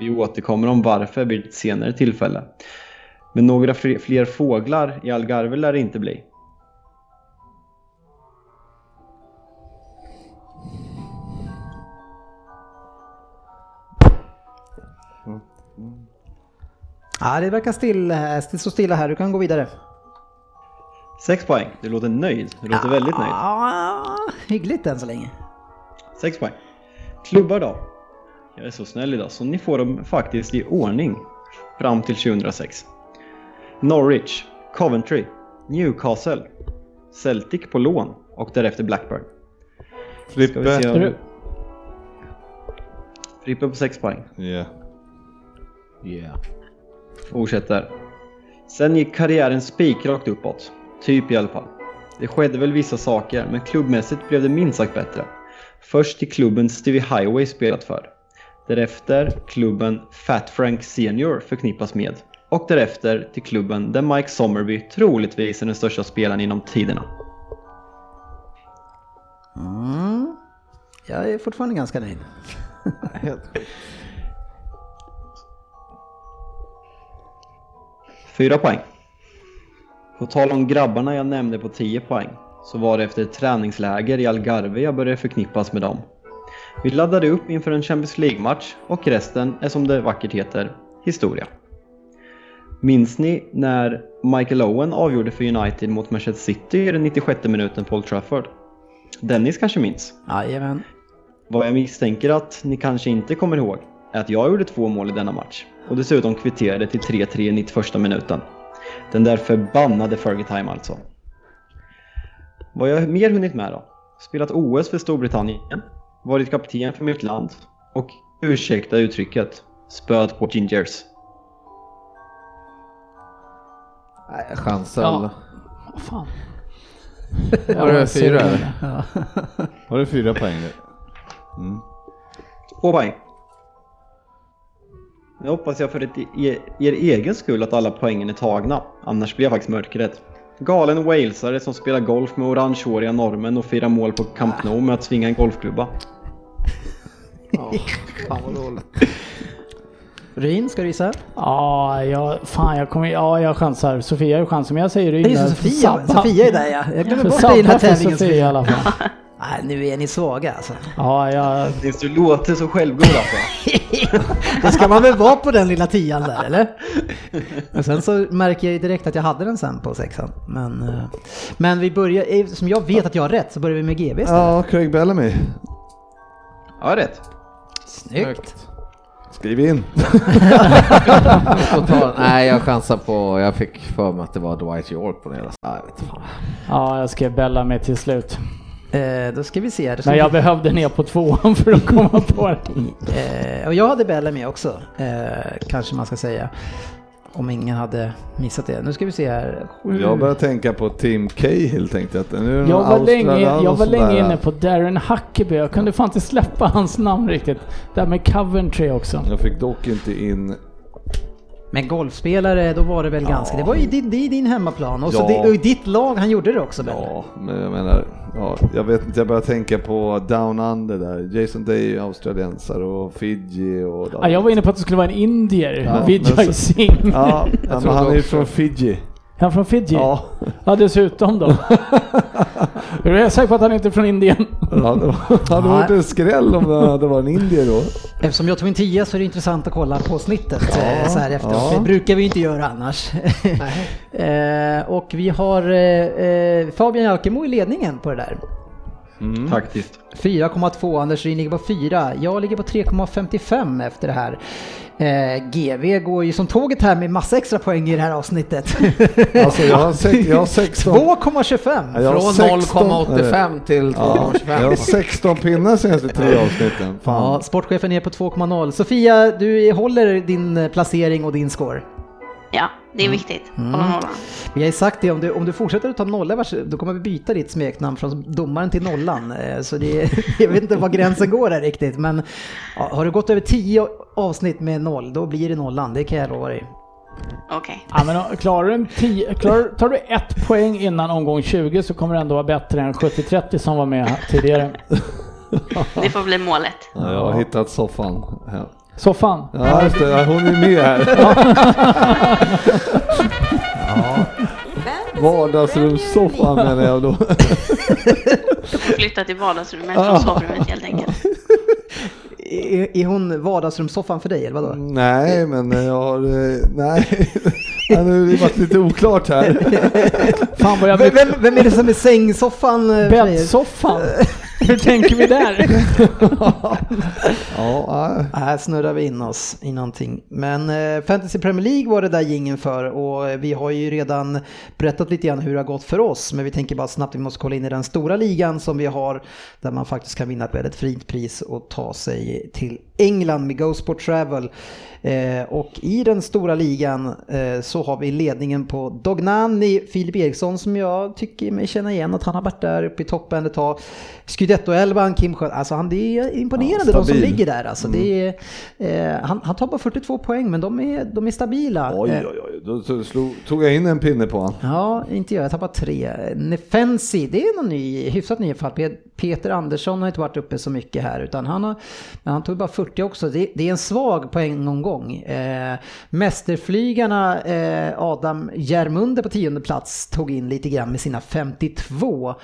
Vi återkommer om varför vid ett senare tillfälle. Men några fler fler fåglar i Algarve lär det inte bli. Ja, det verkar still, det står stilla här, du kan gå vidare. 6 poäng. Du låter nöjd. Du låter väldigt nöjd. Ja, hyggligt än så länge. 6 poäng. Klubbar då? Jag är så snäll idag så ni får dem faktiskt i ordning fram till 2006. Norwich, Coventry, Newcastle, Celtic på lån och därefter Blackburn. Frippe. se om... du- Frippe på 6 poäng. Yeah. Yeah. Fortsätter. Sen gick karriären spikrakt uppåt. Typ i alla fall. Det skedde väl vissa saker, men klubbmässigt blev det minst sagt bättre. Först till klubben Stevie Highway spelat för. Därefter klubben Fat Frank Senior förknippas med. Och därefter till klubben där Mike Sommerby troligtvis är den största spelaren inom tiderna. Mm. Jag är fortfarande ganska nöjd. (laughs) Fyra poäng. På tal om grabbarna jag nämnde på 10 poäng så var det efter ett träningsläger i Algarve jag började förknippas med dem. Vi laddade upp inför en Champions League-match och resten är som det vackert heter historia. Minns ni när Michael Owen avgjorde för United mot Manchester City i den 96 minuten på Old Trafford? Dennis kanske minns? Jajamän. Vad jag misstänker att ni kanske inte kommer ihåg är att jag gjorde två mål i denna match och dessutom kvitterade till 3-3 i 91 minuten. Den där förbannade Fergie Time alltså. Vad jag mer hunnit med då? Spelat OS för Storbritannien, varit kapten för mitt land och ursäkta uttrycket, spöat på Gingers. Nej, chansar. Ja. Vad fan. (laughs) Jag ser fyra. Har du fyra poäng nu? Mm. Två poäng. Nu hoppas jag för ett, er, er egen skull att alla poängen är tagna, annars blir jag faktiskt mörkrädd. Galen walesare som spelar golf med orangehåriga normen och firar mål på Camp Nou med att svinga en golfklubba. (laughs) Fan vad dåligt. Ryn, ska du gissa? Ja, jag, fan jag kommer, ja jag chansar. Sofia har ju chansen men jag säger Det Ryn. är Sofia, Sabba. Sofia är där ja. Jag glömmer bort dig i den här tävlingen. Sofia i alla fall. (laughs) Nej, nu är ni svaga alltså. Ja, jag, du låter så självgod alltså. (laughs) (laughs) Det ska man väl vara på den lilla tian där eller? Och sen så märker jag ju direkt att jag hade den sen på sexan. Men, eh, men vi börjar, eftersom jag vet att jag har rätt så börjar vi med GB istället. Ja, Craig Bellamy. Ja, rätt. Snyggt. Skriv in. (laughs) Ta- Nej, jag chansar på, jag fick för mig att det var Dwight York på det hela. Ja, jag vet inte fan. ja, jag skrev Bella med till slut. Eh, då ska vi se här. Men jag behövde ner på tvåan för att komma på det. (laughs) Eh, och jag hade Bella med också, eh, kanske man ska säga. Om ingen hade missat det. Nu ska vi se här. Sju. Jag börjar tänka på Tim Cahill tänkte jag. Nu är det Jag var, länge, jag var länge inne på Darren Huckeby. Jag kunde fan inte släppa hans namn riktigt. Där med Coventry också. Jag fick dock inte in... Men golfspelare, då var det väl ganska... Det var ju din, är din hemmaplan. Och så Ja. det, och i ditt lag, han gjorde det också Bella. Ja, men jag menar... Ja, jag vet inte, jag börjar tänka på Down Under där. Jason Day, australiensare och Fiji och... Ja, jag var inne på att det skulle vara en indier. Ja, Vijay Singh. Ja, (laughs) men han är ju från Fiji. Han från Fiji? Ja, Ja, dessutom då. (laughs) är du säker på att han inte är från Indien? det hade varit en skräll om det hade varit en indier då. Eftersom jag tog en 10 så är det intressant att kolla på snittet eh, så här efteråt. ja. Det brukar vi inte göra annars. (laughs) eh, och vi har eh, Fabian Jalkemo i ledningen på det där. Faktiskt. 4,2, Anders Ryn ligger på 4. Jag ligger på 3,55 efter det här. Eh, GV går ju som tåget här med massa extra poäng i det här avsnittet. (laughs) Alltså jag har, sex, jag har 16... 2,25! Jag har Från 16 0,85 till Ja, jag har 2,25. 16 pinnar senaste tre avsnitten. Ja, Fan. sportchefen är på 2,0. Sofia, du håller din eh, placering och din score. Ja, det är viktigt. Hålla nollan. Vi har ju sagt det, om du, om du fortsätter att ta nolla, då kommer vi byta ditt smeknamn från domaren till nollan. (laughs) Eh, Så det, (laughs) jag vet inte var gränsen går där riktigt, men ja, har du gått över 10 avsnitt med noll, då blir det nollan, det kan jag lova dig. Okej. Ja, men klarar du en 10, klarar, tar du ett poäng innan omgång 20 så kommer det ändå vara bättre än 70-30 som var med tidigare. (laughs) Det får bli målet. Ja, jag har hittat soffan. Ja, Så fan. ja just det, hon är med här. (laughs) Vardagsrumssoffan menar jag då. Du får flytta till vardagsrummet från sovrummet helt enkelt. Är, är hon vardagsrumssoffan för dig eller vadå? Nej, men jag har... eh, Nej, ja, nu har det varit lite oklart här. Fan vad jag Vem, blir vem, vem är det som är sängsoffan? eh, bäddsoffan. Hur tänker vi där? (laughs) Ja. Eh, här snurrar vi in oss i någonting. Men eh, Fantasy Premier League var det där gingen för och eh, vi har ju redan berättat lite grann hur det har gått för oss. Men vi tänker bara snabbt, vi måste kolla in i den stora ligan som vi har där man faktiskt kan vinna ett väldigt fint pris och ta sig till England med Go Sport Travel. Eh, och i den stora ligan eh, så har vi ledningen på Dognani, Filip Eriksson som jag tycker mig känna igen att han har varit där uppe i toppen ett tag. Scudetto-elvan, Kim Sköld, alltså han det är imponerande Ja, de som ligger där. Alltså, det är, eh, han, han tar bara 42 poäng men de är, de är stabila. Oj, oj, oj. Då tog- slog, tog jag in en pinne på honom. Ja, inte jag. Jag tappade tre. Nefensi, det är någon ny, hyfsat ny fall. Pe- Peter Andersson har inte varit uppe så mycket här utan han, har, men han tog bara 40 också. Det, det är en svag poängomgång. Eh, mästerflygarna eh, Adam Järmunde på tionde plats tog in lite grann med sina 52.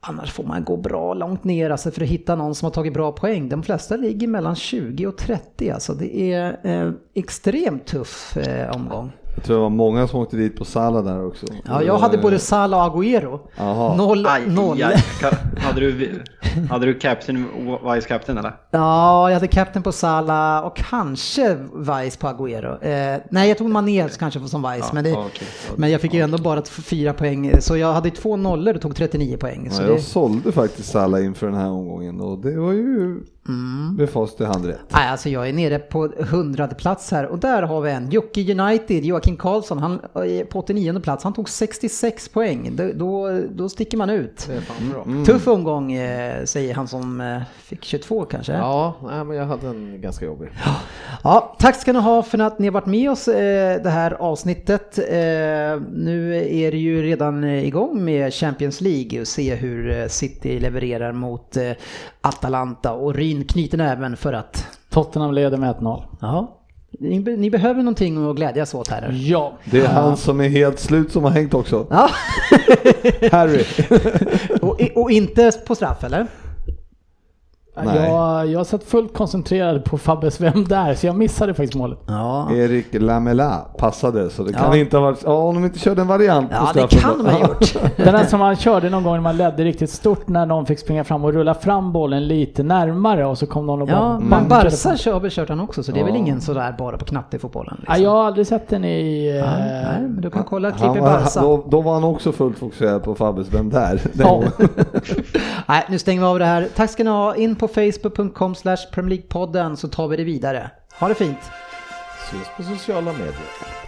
Annars får man gå bra långt ner alltså för att hitta någon som har tagit bra poäng. De flesta ligger mellan 20 och 30 alltså. Det är eh, extremt tuff eh, omgång. Jag tror det var många som åkte dit på Salah där också. Ja, jag hade både Salah och Agüero. Jaha. Noll, Aj, noll. aj. Ka- Hade du, hade du captain, vice captain eller? Ja, jag hade captain på Salah och kanske Vice på Agüero. Eh, nej, jag tog Mané kanske som Vice, men, det, ja, okej. men jag fick ju ändå bara fyra poäng. Så jag hade två nollor och tog 39 poäng. Så Ja, det, jag sålde faktiskt Salah inför den här omgången och det var ju Mm. med fast i hand rätt. nej, alltså jag är nere på hundrade plats här och där har vi en. Jocke United, Joakim Karlsson, han är på 89 plats. Han tog 66 poäng. Då, då, då sticker man ut. Är bra. Tuff omgång eh, säger han som eh, fick 22 kanske. Ja, nej, men jag hade en ganska jobbig. Ja, tack ska ni ha för att ni har varit med oss eh, det här avsnittet. Eh, nu är det ju redan eh, igång med Champions League och se hur eh, City levererar mot eh, Atalanta och Ryn knyter näven för att Tottenham leder med 1-0. ja, ni, ni behöver någonting att glädjas åt här. Ja. Det är han som är helt slut som har hängt också. Ja, Harry. (laughs) och, och inte på straff eller? Nej. Jag, jag satt fullt koncentrerad på Fabbes Vem där? Så jag missade faktiskt målet. Ja, Erik Lamela passade så det kan Ja. inte ha varit, ja om de inte körde en variant på ja det kan de ha gjort. (laughs) Den där som man körde någon gång när man ledde riktigt stort när någon fick springa fram och rulla fram bollen lite närmare och så kom någon och bara Ja, men Barca kör, kört han också så det är väl Ja. ingen sådär bara på knatte i fotbollen. Ja, Liksom. jag har aldrig sett den i... eh, Nej, nej, men du kan kolla klipp Han i var, Barca. då, då var han också fullt fokuserad på Fabbes Vem där? Ja. (laughs) Nej, nu stänger vi av det här. Tack ska ni ha. In på facebook.com slash Premier League-podden så tar vi det vidare. Ha det fint! Syns på sociala medier.